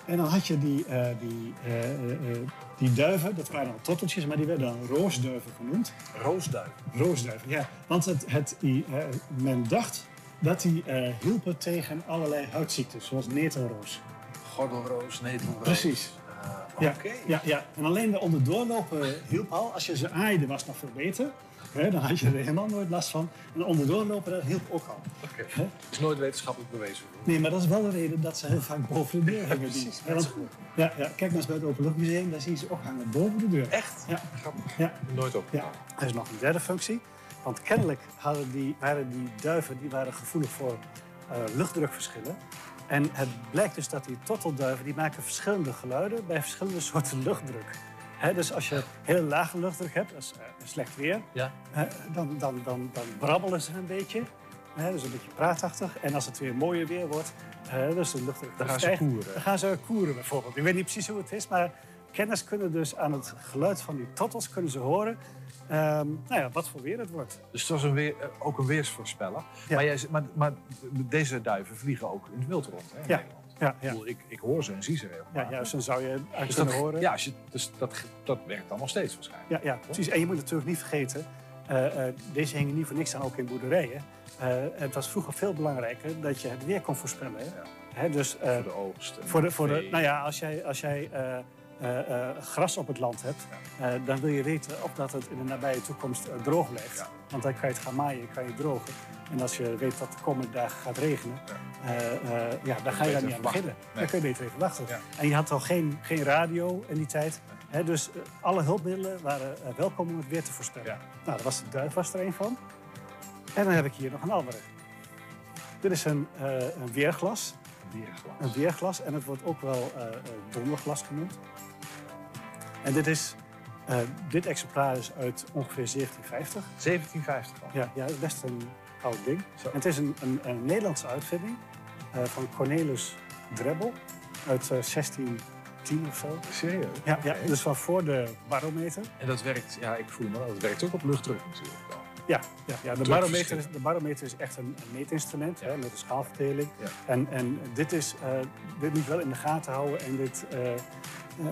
Speaker 20: En dan had je die, eh, die, eh, eh, die duiven, dat waren dan totteltjes, maar die werden dan roosduiven genoemd.
Speaker 19: Roosduiven?
Speaker 20: Roosduiven, ja. Want het, het, die, men dacht dat die hielpen tegen allerlei huidziektes, zoals netelroos.
Speaker 19: Gordelroos, netelroos.
Speaker 20: Precies.
Speaker 19: Eh,
Speaker 20: Ja,
Speaker 19: Oké.
Speaker 20: ja, ja, en alleen de onderdoorlopen hielp al. Als je ze aaide was nog veel beter. Hè, dan had je er helemaal nooit last van. En onderdoorlopen, dat hielp ook al.
Speaker 19: Oké. Is nooit wetenschappelijk bewezen.
Speaker 20: Nee, maar dat is wel de reden dat ze heel vaak boven de deur hangen. die.
Speaker 19: Precies,
Speaker 20: Ja, want- ja, ja, kijk maar eens bij het Openluchtmuseum, daar zie je ze ook hangen boven de deur.
Speaker 19: Echt?
Speaker 20: Ja.
Speaker 19: Grappig.
Speaker 20: Ja.
Speaker 19: Nooit op.
Speaker 20: Ja. Er is nog een derde functie. Want kennelijk hadden die, waren die duiven die waren gevoelig voor eh, luchtdrukverschillen. En het blijkt dus dat die tottelduiven die maken verschillende geluiden bij verschillende soorten luchtdruk. Dus als je heel lage luchtdruk hebt, dat is eh, slecht weer,
Speaker 19: Ja.
Speaker 20: dan, dan, dan, dan brabbelen ze een beetje. Dus een beetje praatachtig. En als het weer mooier weer wordt, dus de luchtdruk
Speaker 19: Dan gaan ze koeren.
Speaker 20: Dan gaan ze koeren bijvoorbeeld. Ik weet niet precies hoe het is, maar kenners kunnen dus aan het geluid van die tottels kunnen ze horen ehm, nou ja, wat voor weer het wordt.
Speaker 19: Dus het was een weer, eh, ook een weersvoorspeller. Maar, jij, maar, maar deze duiven vliegen ook in het wild rond hè, in
Speaker 20: Ja,
Speaker 19: Nederland.
Speaker 20: Ja,
Speaker 19: Ik, bedoel, ik, ik hoor ze en zie ze regelmatig.
Speaker 20: Ja, juist, dan zou je uit
Speaker 19: Dus
Speaker 20: kunnen
Speaker 19: dat,
Speaker 20: horen.
Speaker 19: Ja, als je, dus dat, dat werkt dan nog steeds waarschijnlijk.
Speaker 20: Ja, ja, precies. En je moet natuurlijk niet vergeten, eh, eh, deze hingen niet voor niks aan ook in boerderijen. Eh, het was vroeger veel belangrijker dat je het weer kon voorspellen. Hè? Hè, dus,
Speaker 19: Voor de oogst.
Speaker 20: Voor de, voor de, nou ja, als jij, als jij eh, gras op het land hebt, eh, dan wil je weten of dat het in de nabije toekomst droog blijft. Want dan kan je het gaan maaien, kan je het drogen. En als je weet dat de komende dagen gaat regenen, ja, dan ga je daar niet aan beginnen.
Speaker 19: Nee.
Speaker 20: Dan kun je beter even wachten.
Speaker 19: Ja.
Speaker 20: En je had al geen, geen radio in die tijd. Hè, dus alle hulpmiddelen waren welkom om het weer te voorspellen. Nou, dat was de duif was er een van. En dan heb ik hier nog een andere. Dit is een, een weerglas. Een weerglas. En het wordt ook wel eh, donderglas genoemd. En dit, is, eh, dit exemplaar is uit ongeveer 1750.
Speaker 19: 1750 al?
Speaker 20: Ja, ja dat is best een oud ding. En het is een, een, een Nederlandse uitvinding van Cornelis Drebbel uit eh, 1610 of zo.
Speaker 19: Serieus?
Speaker 20: Ja, ja, dus van voor de barometer.
Speaker 19: En dat werkt, ja, ik voel me dat werkt ook op luchtdruk natuurlijk wel.
Speaker 20: Ja, ja, ja de, barometer, is- de barometer is echt een, een meetinstrument hè, met een schaalverdeling. En, en dit, is, eh, dit moet je wel in de gaten houden. En dit, eh,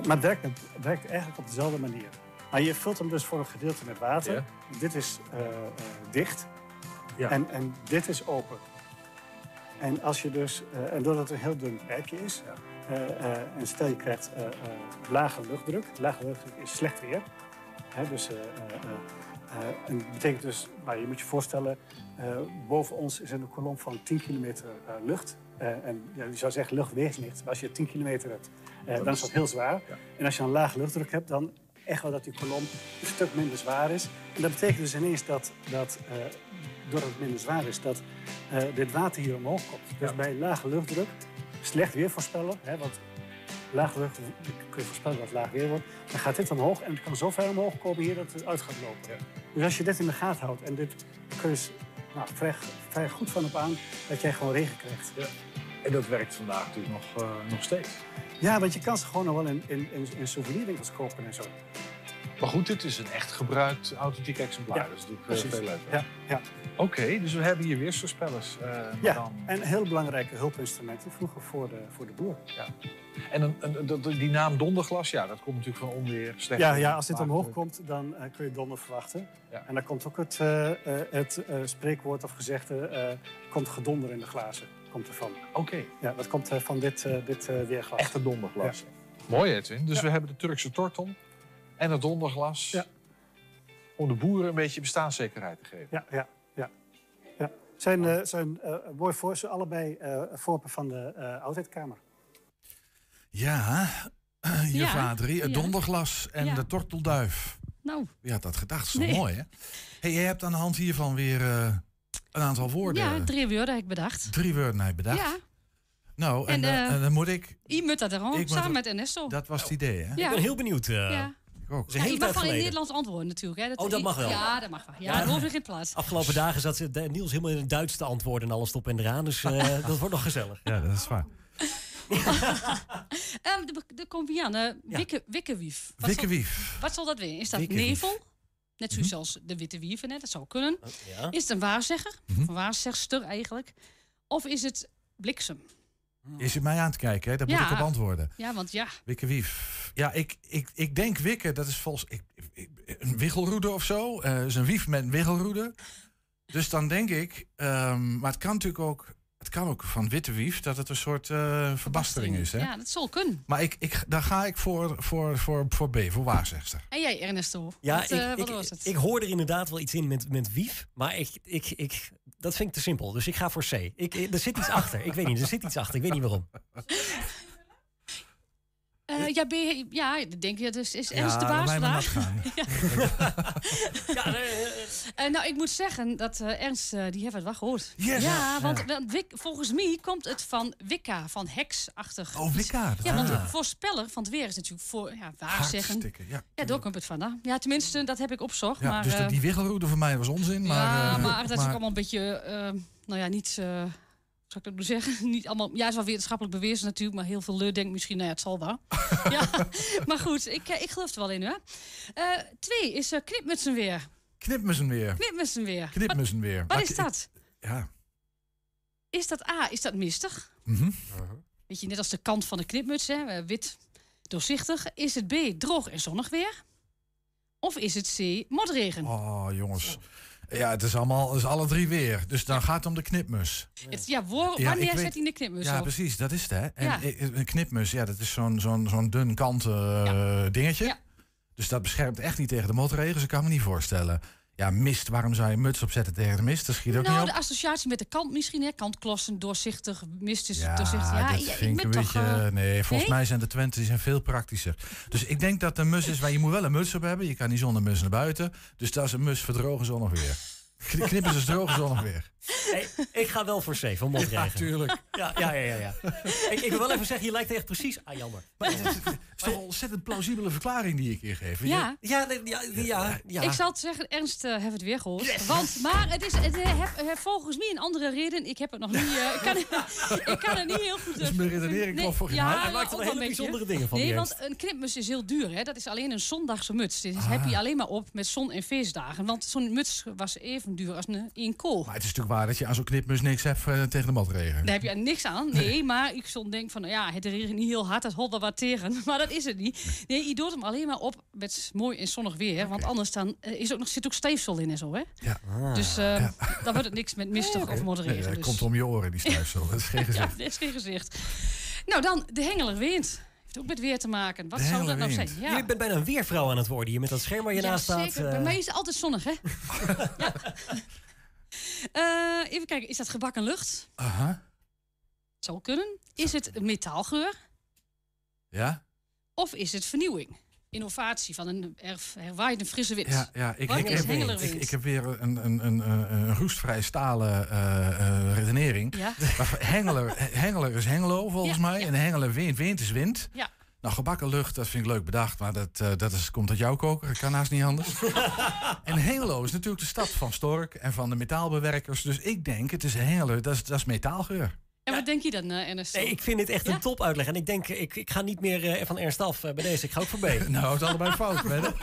Speaker 20: maar het werkt, het werkt eigenlijk op dezelfde manier. Maar je vult hem dus voor een gedeelte met water.
Speaker 19: Ja.
Speaker 20: Dit is dicht.
Speaker 19: Ja.
Speaker 20: En, en dit is open. En, als je dus, en doordat het een heel dun pijpje is, en stel je krijgt lage luchtdruk, lage luchtdruk is slecht weer, Hè, dus, en dat betekent dus, nou, je moet je voorstellen, eh, boven ons is een kolom van 10 kilometer eh, lucht. Eh, en ja, je zou zeggen lucht weegt niks. Maar als je 10 kilometer hebt, eh, dan is dat heel zwaar. En als je een laag luchtdruk hebt, dan echt wel dat die kolom een stuk minder zwaar is. En dat betekent dus ineens dat, dat eh, doordat het minder zwaar is, dat eh, dit water hier omhoog komt. Dus bij lage luchtdruk, slecht weer voorspellen, hè, want laag lucht kun je voorspellen dat het laag weer wordt. Dan gaat dit omhoog en het kan zo ver omhoog komen hier dat het uit gaat lopen. Dus als je dit in de gaten houdt en dit kun je nou, vrij, vrij goed van op aan dat jij gewoon regen krijgt.
Speaker 19: En dat werkt vandaag natuurlijk nog, eh, nog steeds.
Speaker 20: Ja, want je kan ze gewoon nog wel in, in, in, in souvenirwinkels kopen en zo.
Speaker 19: Maar goed, dit is een echt gebruikt authentiek exemplaar.
Speaker 20: Ja,
Speaker 19: dat is natuurlijk eh,
Speaker 20: precies.
Speaker 19: veel leuker.
Speaker 20: Ja, ja.
Speaker 19: Oké, dus we hebben hier weersvoorspellers. eh, maar
Speaker 20: Ja,
Speaker 19: dan...
Speaker 20: en heel belangrijke hulpinstrumenten vroeger voor de, voor de boer.
Speaker 19: Ja. En een, een, die naam donderglas, ja, dat komt natuurlijk van onweer. slecht
Speaker 20: Ja,
Speaker 19: weer,
Speaker 20: ja, als dit omhoog komt, dan eh, kun je donder verwachten.
Speaker 19: Ja.
Speaker 20: En dan komt ook het, het spreekwoord of gezegde, komt gedonder in de glazen. Komt ervan.
Speaker 19: Oké.
Speaker 20: Ja, dat komt van dit, dit weerglas.
Speaker 19: Echte donderglas.
Speaker 20: Ja.
Speaker 19: Mooi, Edwin. Dus
Speaker 20: Ja.
Speaker 19: we hebben de Turkse torton en het donderglas.
Speaker 20: Ja.
Speaker 19: Om de boeren een beetje bestaanszekerheid te geven.
Speaker 20: Ja, ja, ja. ja. Zijn, eh, zijn eh, mooi voor ze allebei eh voorpen van de eh oudheidkamer.
Speaker 3: Ja, je
Speaker 18: Ja,
Speaker 3: vader, het
Speaker 18: ja.
Speaker 3: donderglas en
Speaker 18: Ja.
Speaker 3: de tortelduif.
Speaker 18: Nou,
Speaker 3: had dat gedacht? Dat is
Speaker 18: Nee.
Speaker 3: mooi, hè? Hey, jij hebt aan de hand hiervan weer eh, een aantal woorden.
Speaker 18: ja, drie woorden heb ik bedacht.
Speaker 3: Drie woorden heb je bedacht.
Speaker 18: Ja,
Speaker 3: Nou, en,
Speaker 18: En,
Speaker 3: en dan moet ik...
Speaker 18: I moet dat erom,
Speaker 3: Ik
Speaker 18: samen met Ernesto.
Speaker 3: Dat was het idee, hè?
Speaker 18: Ja.
Speaker 4: Ik ben heel benieuwd. eh.
Speaker 18: Ja.
Speaker 3: Ik ook.
Speaker 4: Dat is
Speaker 18: Ja, je mag wel in. Nederlands antwoorden natuurlijk. Hè.
Speaker 4: Oh, dat mag wel.
Speaker 18: Ja, dat mag wel. Ja, dat hoeft er geen plaats.
Speaker 4: Afgelopen dagen zat ze- de- Niels helemaal in het Duits te antwoorden en alles op en eraan. Dus eh, dat wordt nog gezellig.
Speaker 3: Ja, dat is waar.
Speaker 18: Ehm, de, de komt hier aan. eh, wikke, wikkewief. Wat zal-
Speaker 3: Wikkewief.
Speaker 18: Wat zal dat weer? Is dat
Speaker 3: Wikkewief.
Speaker 18: nevel? Net
Speaker 3: Mhm.
Speaker 18: zoals de witte wieven, hè? dat zou kunnen.
Speaker 4: ja.
Speaker 18: Is het een waarzegger?
Speaker 3: Mhm.
Speaker 18: Een waarzegster eigenlijk? Of is het bliksem?
Speaker 3: Is je mij aan het kijken, hè? Daar moet
Speaker 18: Ja.
Speaker 3: ik op antwoorden.
Speaker 18: Ja, want ja.
Speaker 3: Wikke wief. Ja, ik, ik, ik denk wikken, dat is volgens... Ik, ik- een wiggelroede of zo. Eh is een wief met een wiggelroede. Dus dan denk ik... ehm, maar het kan natuurlijk ook... Het kan ook van witte wief dat het een soort eh, verbastering is. Hè?
Speaker 18: Ja, dat zal kunnen.
Speaker 3: Maar ik, ik, daar ga ik voor, voor, voor, voor B, voor waarzegster.
Speaker 18: En jij, Ernesto?
Speaker 4: Ja,
Speaker 18: wat, eh,
Speaker 4: ik,
Speaker 18: wat
Speaker 4: ik,
Speaker 18: was het?
Speaker 4: ik hoor er inderdaad wel iets in met, met wief. Maar ik, ik, ik, dat vind ik te simpel. Dus ik ga voor C. Ik- er zit iets achter. Ik weet niet, er zit iets achter. Ik weet niet waarom.
Speaker 18: Eh, ja, ben je, ja, denk je, dus is
Speaker 3: Ja,
Speaker 18: Ernst de baas vandaag?
Speaker 3: gaan.
Speaker 18: Eh, nou, ik moet zeggen dat eh, Ernst, die heeft het wel gehoord.
Speaker 3: Yes.
Speaker 18: Ja, want,
Speaker 3: Ja.
Speaker 18: want Wik- volgens mij komt het van Wicca, van heksachtig.
Speaker 3: Oh, Wicca, dat
Speaker 18: Ja, want de voorspeller van het weer is natuurlijk voor ja, waarzeggen.
Speaker 3: Ja.
Speaker 18: Ja, daar komt het vandaan. Ja, tenminste, dat heb ik opzocht.
Speaker 3: Ja,
Speaker 18: maar,
Speaker 3: dus dat die wiggelroede voor mij was onzin. Maar,
Speaker 18: ja, maar dat is ook allemaal een beetje, nou ja, niet, eh zou ik dat zeggen? niet allemaal, ja, is wel wetenschappelijk bewezen natuurlijk, maar heel veel leur denkt misschien, nou ja, het zal wel. ja, maar goed, ik, eh, ik geloof er wel in hoor. Eh, twee is uh, knipmutsen weer.
Speaker 3: Knipmussen weer.
Speaker 18: Knipmutsen weer.
Speaker 3: Knipmussen weer.
Speaker 18: Wat is
Speaker 3: ik-
Speaker 18: dat?
Speaker 3: Ja.
Speaker 18: Is dat A, is dat mistig?
Speaker 3: Mhm.
Speaker 18: Weet je, net als de kant van de knipmuts, hè, eh, wit, doorzichtig. Is het B, droog en zonnig weer? Of is het C, motregen?
Speaker 3: Oh, jongens. Ja, het is allemaal, het is alle drie weer. Dus dan gaat het om de knipmus.
Speaker 18: Het, ja, wanneer zet hij de knipmus
Speaker 3: Ja,
Speaker 18: op?
Speaker 3: precies, dat is het, hè. En
Speaker 18: Ja.
Speaker 3: een knipmus, ja, dat is zo'n zo'n zo'n dun kant eh, dingetje. Dus dat beschermt echt niet tegen de motregen. Dus ik kan me niet voorstellen. Ja, mist, waarom zou je een muts opzetten tegen de mist? Dat schiet ook
Speaker 18: Nou,
Speaker 3: niet
Speaker 18: de
Speaker 3: op.
Speaker 18: associatie met de kant misschien, hè? Kantklossen, doorzichtig, mist is
Speaker 3: Ja,
Speaker 18: doorzichtig. Ja,
Speaker 3: dat
Speaker 18: ja,
Speaker 3: vind ik een
Speaker 18: toch,
Speaker 3: beetje...
Speaker 18: eh,
Speaker 3: nee, volgens
Speaker 18: nee?
Speaker 3: mij zijn de Twente die zijn veel praktischer. Dus ik denk dat de mus is waar je moet wel een muts op hebben. Je kan niet zonder mus naar buiten. Dus dat is een mus voor droog en zonnig weer. Kn- Knippen is droog en zonnig weer.
Speaker 4: Hey, ik ga wel voor C, van motregen.
Speaker 3: Ja, tuurlijk.
Speaker 4: Ja, ja, ja. ja, ja. ik, ik wil wel even zeggen, je lijkt echt precies... Ah, jammer.
Speaker 3: Maar het is, het is toch een ontzettend plausibele verklaring die ik hier geef.
Speaker 18: Ja.
Speaker 4: Ja, nee, ja, ja, ja.
Speaker 18: Ik zal het zeggen, Ernst uh, heeft het weer gehoord. Want, maar het is het, uh, heb, heb volgens mij een andere reden. Ik heb het nog niet. Uh, ik, kan, ik kan het niet heel goed.
Speaker 3: Dus mijn redenering klopt voor geen
Speaker 18: ja.
Speaker 4: Hij maakt er hele bijzondere dingen van,
Speaker 18: Nee, want een knipmus is heel duur. Hè? Dat is alleen een zondagse muts. Dit
Speaker 3: Ah.
Speaker 18: heb je alleen maar op met zon- en feestdagen. Want zo'n muts was even duur als een, een kool.
Speaker 3: Maar het is natuurlijk waar dat je aan zo'n knipmus niks hebt eh, tegen de motregen.
Speaker 18: Daar heb je niks aan. Nee, maar ik stond denk van, nou ja, het regent niet heel hard, het holt er wat tegen. Maar dat is het niet. Nee, je doet hem alleen maar op met mooi en zonnig weer. Want anders dan, uh, is ook nog, zit ook stijfsel in en zo, hè?
Speaker 3: Ja.
Speaker 18: Dus uh, ja. dan wordt het niks met mistig of motregen.
Speaker 3: Nee, dat
Speaker 18: dus.
Speaker 3: komt om je oren, die stijfsel. Dat is geen gezicht.
Speaker 18: ja, dat is geen gezicht. Nou, dan de Hengeler Wind. Heeft ook met weer te maken. Wat
Speaker 4: De
Speaker 18: zou dat nou zijn? Ja.
Speaker 4: Je bent bijna een weervrouw aan het worden hier met dat scherm waar je
Speaker 18: Ja,
Speaker 4: naast staat.
Speaker 18: zeker.
Speaker 4: eh.
Speaker 18: Bij mij is het altijd zonnig, hè? ja. Eh, even kijken, is dat gebakken lucht?
Speaker 3: Aha.
Speaker 18: Zou kunnen. Is het metaalgeur?
Speaker 3: Ja?
Speaker 18: Of is het vernieuwing? Innovatie van een er, herwaaiende frisse wind.
Speaker 3: Ja, ja ik, ik, heb,
Speaker 18: hengelerwind?
Speaker 3: ik, ik heb weer een, een, een, een, een roestvrij stalen eh, eh, redenering.
Speaker 18: Ja.
Speaker 3: Hengeler, Hengeler is Hengelo volgens mij. En Hengeler wind, wind is wind.
Speaker 18: Ja.
Speaker 3: Nou, gebakken lucht, dat vind ik leuk bedacht. Maar dat, eh, dat is, komt uit jouw koker. Dat kan haast niet anders. en Hengelo is natuurlijk de stad van Stork en van de metaalbewerkers. Dus ik denk, het is Hengelo, dat is, dat is metaalgeur.
Speaker 18: En wat denk je dan, eh Ernest?
Speaker 4: Nee, ik vind dit echt een top uitleg. En ik denk, ik, ik ga niet meer eh, van Ernst af bij deze. Ik ga ook voor B.
Speaker 3: nou, het is allebei fout, wedden.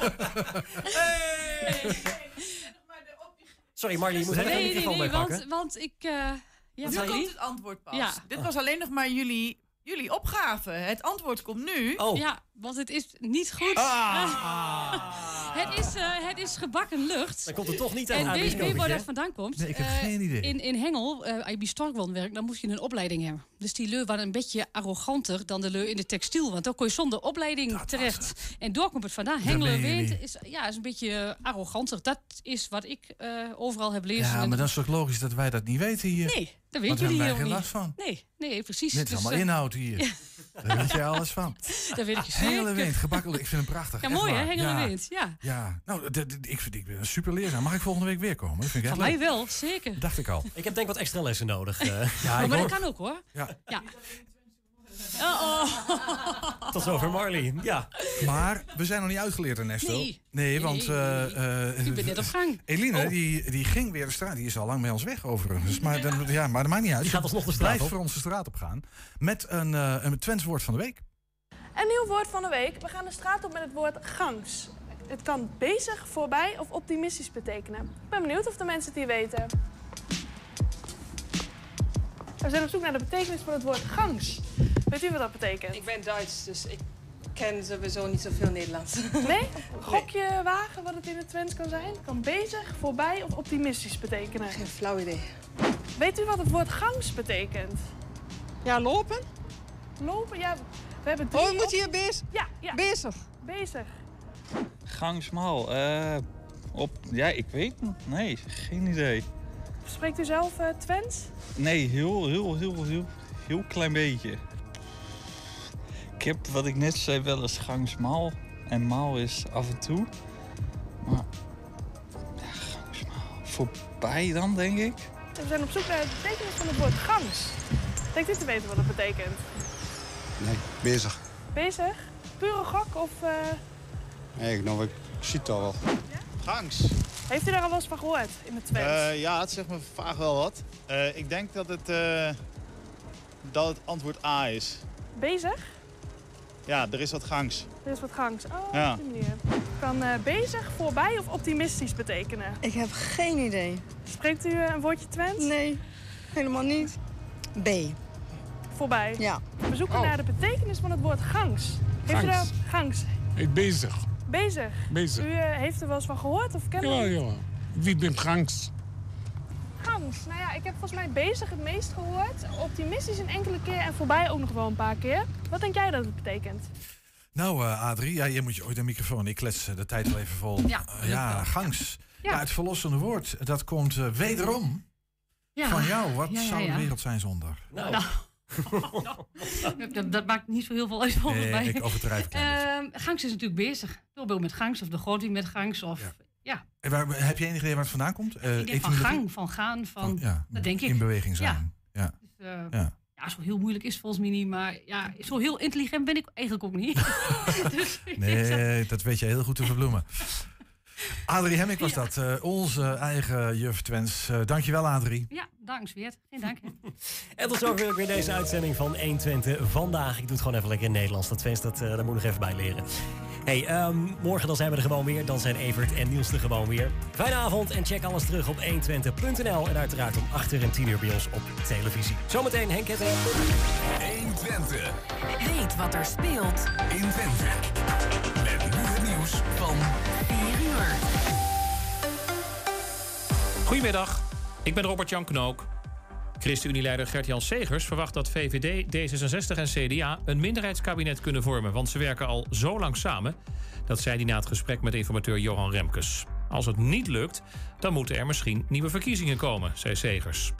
Speaker 4: Sorry, Marlie, je moet even
Speaker 18: nee, nee,
Speaker 4: microfoon
Speaker 18: nee,
Speaker 4: bij pakken.
Speaker 18: want, want ik... eh ja,
Speaker 21: nu komt het antwoord pas.
Speaker 18: Ja.
Speaker 21: Dit was alleen nog maar jullie, jullie opgave. Het antwoord komt nu.
Speaker 4: Oh.
Speaker 18: Ja, want het is niet goed. het, is, eh, het is gebakken lucht.
Speaker 4: Dan komt het toch niet uit
Speaker 18: En weet, weet waar dat vandaan komt?
Speaker 3: Nee, ik heb
Speaker 18: Eh,
Speaker 3: geen idee.
Speaker 18: In, in Hengel, eh als je bij Storkwand werkt, dan moet je een opleiding hebben. Dus die leur waren een beetje arroganter dan de leur in de textiel. Want dan kon je zonder opleiding terecht. En door komt het vandaan. Hengelen
Speaker 3: je niet.
Speaker 18: is, ja, is een beetje eh, arroganter. Dat is wat ik eh, overal heb lezen.
Speaker 3: Ja,
Speaker 18: En
Speaker 3: maar dan is het toch logisch dat wij dat niet weten hier?
Speaker 18: Nee, dat
Speaker 3: Want
Speaker 18: weten
Speaker 3: daar
Speaker 18: jullie helemaal
Speaker 3: geen
Speaker 18: niet.
Speaker 3: last van.
Speaker 18: Nee, nee, precies.
Speaker 3: Dit is
Speaker 18: Dus,
Speaker 3: allemaal
Speaker 18: eh,
Speaker 3: inhoud hier. Daar weet jij alles van.
Speaker 18: Dat weet ik
Speaker 3: Hele
Speaker 18: zeker.
Speaker 3: wind, gebakken lucht. Ik vind hem prachtig.
Speaker 18: Ja, mooi hè,
Speaker 3: waar.
Speaker 18: Hengelen
Speaker 3: Ja.
Speaker 18: wind. Ja.
Speaker 3: Ja, nou, ik vind ik ben een super leerzaam. Mag ik volgende week weer komen? Dat vind ik
Speaker 18: Van
Speaker 3: echt
Speaker 18: mij
Speaker 3: leuk.
Speaker 18: wel, zeker.
Speaker 3: Dacht ik al.
Speaker 4: Ik heb denk ik wat extra lessen nodig. eh.
Speaker 3: Ja,
Speaker 18: Oh,
Speaker 3: ik
Speaker 18: maar dat kan ook hoor.
Speaker 3: Ja.
Speaker 18: Ja. Oh, oh.
Speaker 4: Tot zover Marlie. Ja.
Speaker 3: Maar we zijn nog niet uitgeleerd, Ernesto.
Speaker 18: Nee.
Speaker 3: Nee, want...
Speaker 18: Nee,
Speaker 3: eh, eh,
Speaker 18: U bent net op gang.
Speaker 3: Eline,
Speaker 18: Oh.
Speaker 3: die, die ging weer de straat. Die is al lang bij ons weg overigens. Maar, dan, ja, maar dat maakt niet uit.
Speaker 4: Die gaat alsnog de straat
Speaker 3: Blijft
Speaker 4: op.
Speaker 3: voor ons de straat op gaan. Met een, eh een Twents woord van de week.
Speaker 22: Een nieuw woord van de week. We gaan de straat op met het woord gangs. Het kan bezig, voorbij of optimistisch betekenen. Ik ben benieuwd of de mensen het hier weten. We zijn op zoek naar de betekenis van het woord gangs. Weet u wat dat betekent?
Speaker 23: Ik ben Duits, dus ik ken sowieso niet zoveel Nederlands.
Speaker 22: Nee? Gokje wagen wat het in het Twents kan zijn? Het kan bezig, voorbij of optimistisch betekenen.
Speaker 23: Geen flauw idee.
Speaker 22: Weet u wat het woord gangs betekent?
Speaker 23: Ja, lopen?
Speaker 22: Lopen? Ja, we hebben drie...
Speaker 23: Oh, moet je hier bezig?
Speaker 22: Ja, ja.
Speaker 23: Bezig.
Speaker 22: Bezig.
Speaker 24: Gangsmal. eh op, ja, ik weet het. Nee, geen idee.
Speaker 22: Spreekt u zelf eh, Twents?
Speaker 24: Nee, heel, heel, heel, heel, heel klein beetje. Ik heb, wat ik net zei, wel eens gangsmal. En maal is af en toe. Maar, ja, gangsmal. Voorbij dan, denk ik.
Speaker 22: We zijn op zoek naar de betekenis van het woord gangs. Denkt u te weten wat het betekent?
Speaker 25: Nee, bezig.
Speaker 22: Bezig? Pure gok of... eh,
Speaker 25: Nee, ik, nou, ik zie het al wel. Gangs.
Speaker 22: heeft u daar al wel eens van gehoord in het Twents?
Speaker 25: Eh, ja, het zegt me vaak wel wat. Eh, ik denk dat het, eh, dat het antwoord A is.
Speaker 22: Bezig?
Speaker 25: Ja, er is wat gangs.
Speaker 22: Er is wat gangs. Oh,
Speaker 25: Ja.
Speaker 22: op die manier. Kan eh, bezig, voorbij of optimistisch betekenen?
Speaker 23: Ik heb geen idee.
Speaker 22: Spreekt u een woordje Twents?
Speaker 23: Nee, helemaal niet. B.
Speaker 22: Voorbij?
Speaker 23: Ja.
Speaker 22: We zoeken naar de betekenis van het woord gangs. Heeft u daar...
Speaker 26: Gangs. Hey, bezig.
Speaker 22: Bezig.
Speaker 26: Bezig.
Speaker 22: U eh, heeft er wel eens van gehoord of kent
Speaker 26: Ja,
Speaker 22: u?
Speaker 26: ja. Wie bent gangs?
Speaker 22: Gangs. Nou ja, ik heb volgens mij bezig het meest gehoord. Optimistisch een enkele keer en voorbij ook nog wel een paar keer. Wat denk jij dat het betekent?
Speaker 3: Nou, eh Adrie, ja, je moet je ooit een microfoon. Ik klets eh, de tijd wel even vol.
Speaker 22: Ja,
Speaker 3: ja gangs. Ja.
Speaker 22: Ja.
Speaker 3: het verlossende woord, dat komt eh, wederom
Speaker 18: Ja.
Speaker 3: van jou. Wat
Speaker 18: Ja, ja,
Speaker 3: zou
Speaker 18: ja.
Speaker 3: de wereld zijn zonder?
Speaker 18: Nou. Dat, dat maakt niet zo heel veel uit volgens
Speaker 3: Nee,
Speaker 18: mij.
Speaker 3: ik overdrijf
Speaker 18: Ehm, gangs is natuurlijk bezig. Bijvoorbeeld met gangs of de groting met gangs. Of, ja.
Speaker 3: En waar, heb je enig idee waar het vandaan komt? Eh,
Speaker 18: ik denk van gang, van gaan, van...
Speaker 3: Ja,
Speaker 18: dat denk ik.
Speaker 3: In beweging zijn. Ja.
Speaker 18: Dus, eh,
Speaker 3: Ja.
Speaker 18: ja, zo heel moeilijk is volgens mij niet. Maar ja, zo heel intelligent ben ik eigenlijk ook niet. dus,
Speaker 3: Nee, dat weet je heel goed te verbloemen. Adrie Hemming was dat, eh, onze eigen juf Twens. Eh, dankjewel Adrie.
Speaker 18: Ja, dank Zweert. Geen dank.
Speaker 4: En tot zover wil ik weer deze uitzending van 120 vandaag. Ik doe het gewoon even lekker in het Nederlands. Dat Twents, dat, eh, daar moet ik nog even bij leren. Hey, ehm, morgen dan zijn we er gewoon weer. Dan zijn Evert en Niels er gewoon weer. Fijne avond en check alles terug op 120.nl. En uiteraard om 8 uur en 10 uur bij ons op televisie. Zometeen Henk Ketting.
Speaker 5: 120. Weet wat er speelt in Twente. Met nu het nieuws van 4 uur.
Speaker 27: Goedemiddag, ik ben Robert-Jan Knook.
Speaker 28: ChristenUnie-leider Gert-Jan Segers verwacht dat VVD, D66 en CDA een minderheidskabinet kunnen vormen, want ze werken al zo lang samen. Dat zei hij na het gesprek met informateur Johan Remkes. Als het niet lukt, dan moeten er misschien nieuwe verkiezingen komen, zei Segers.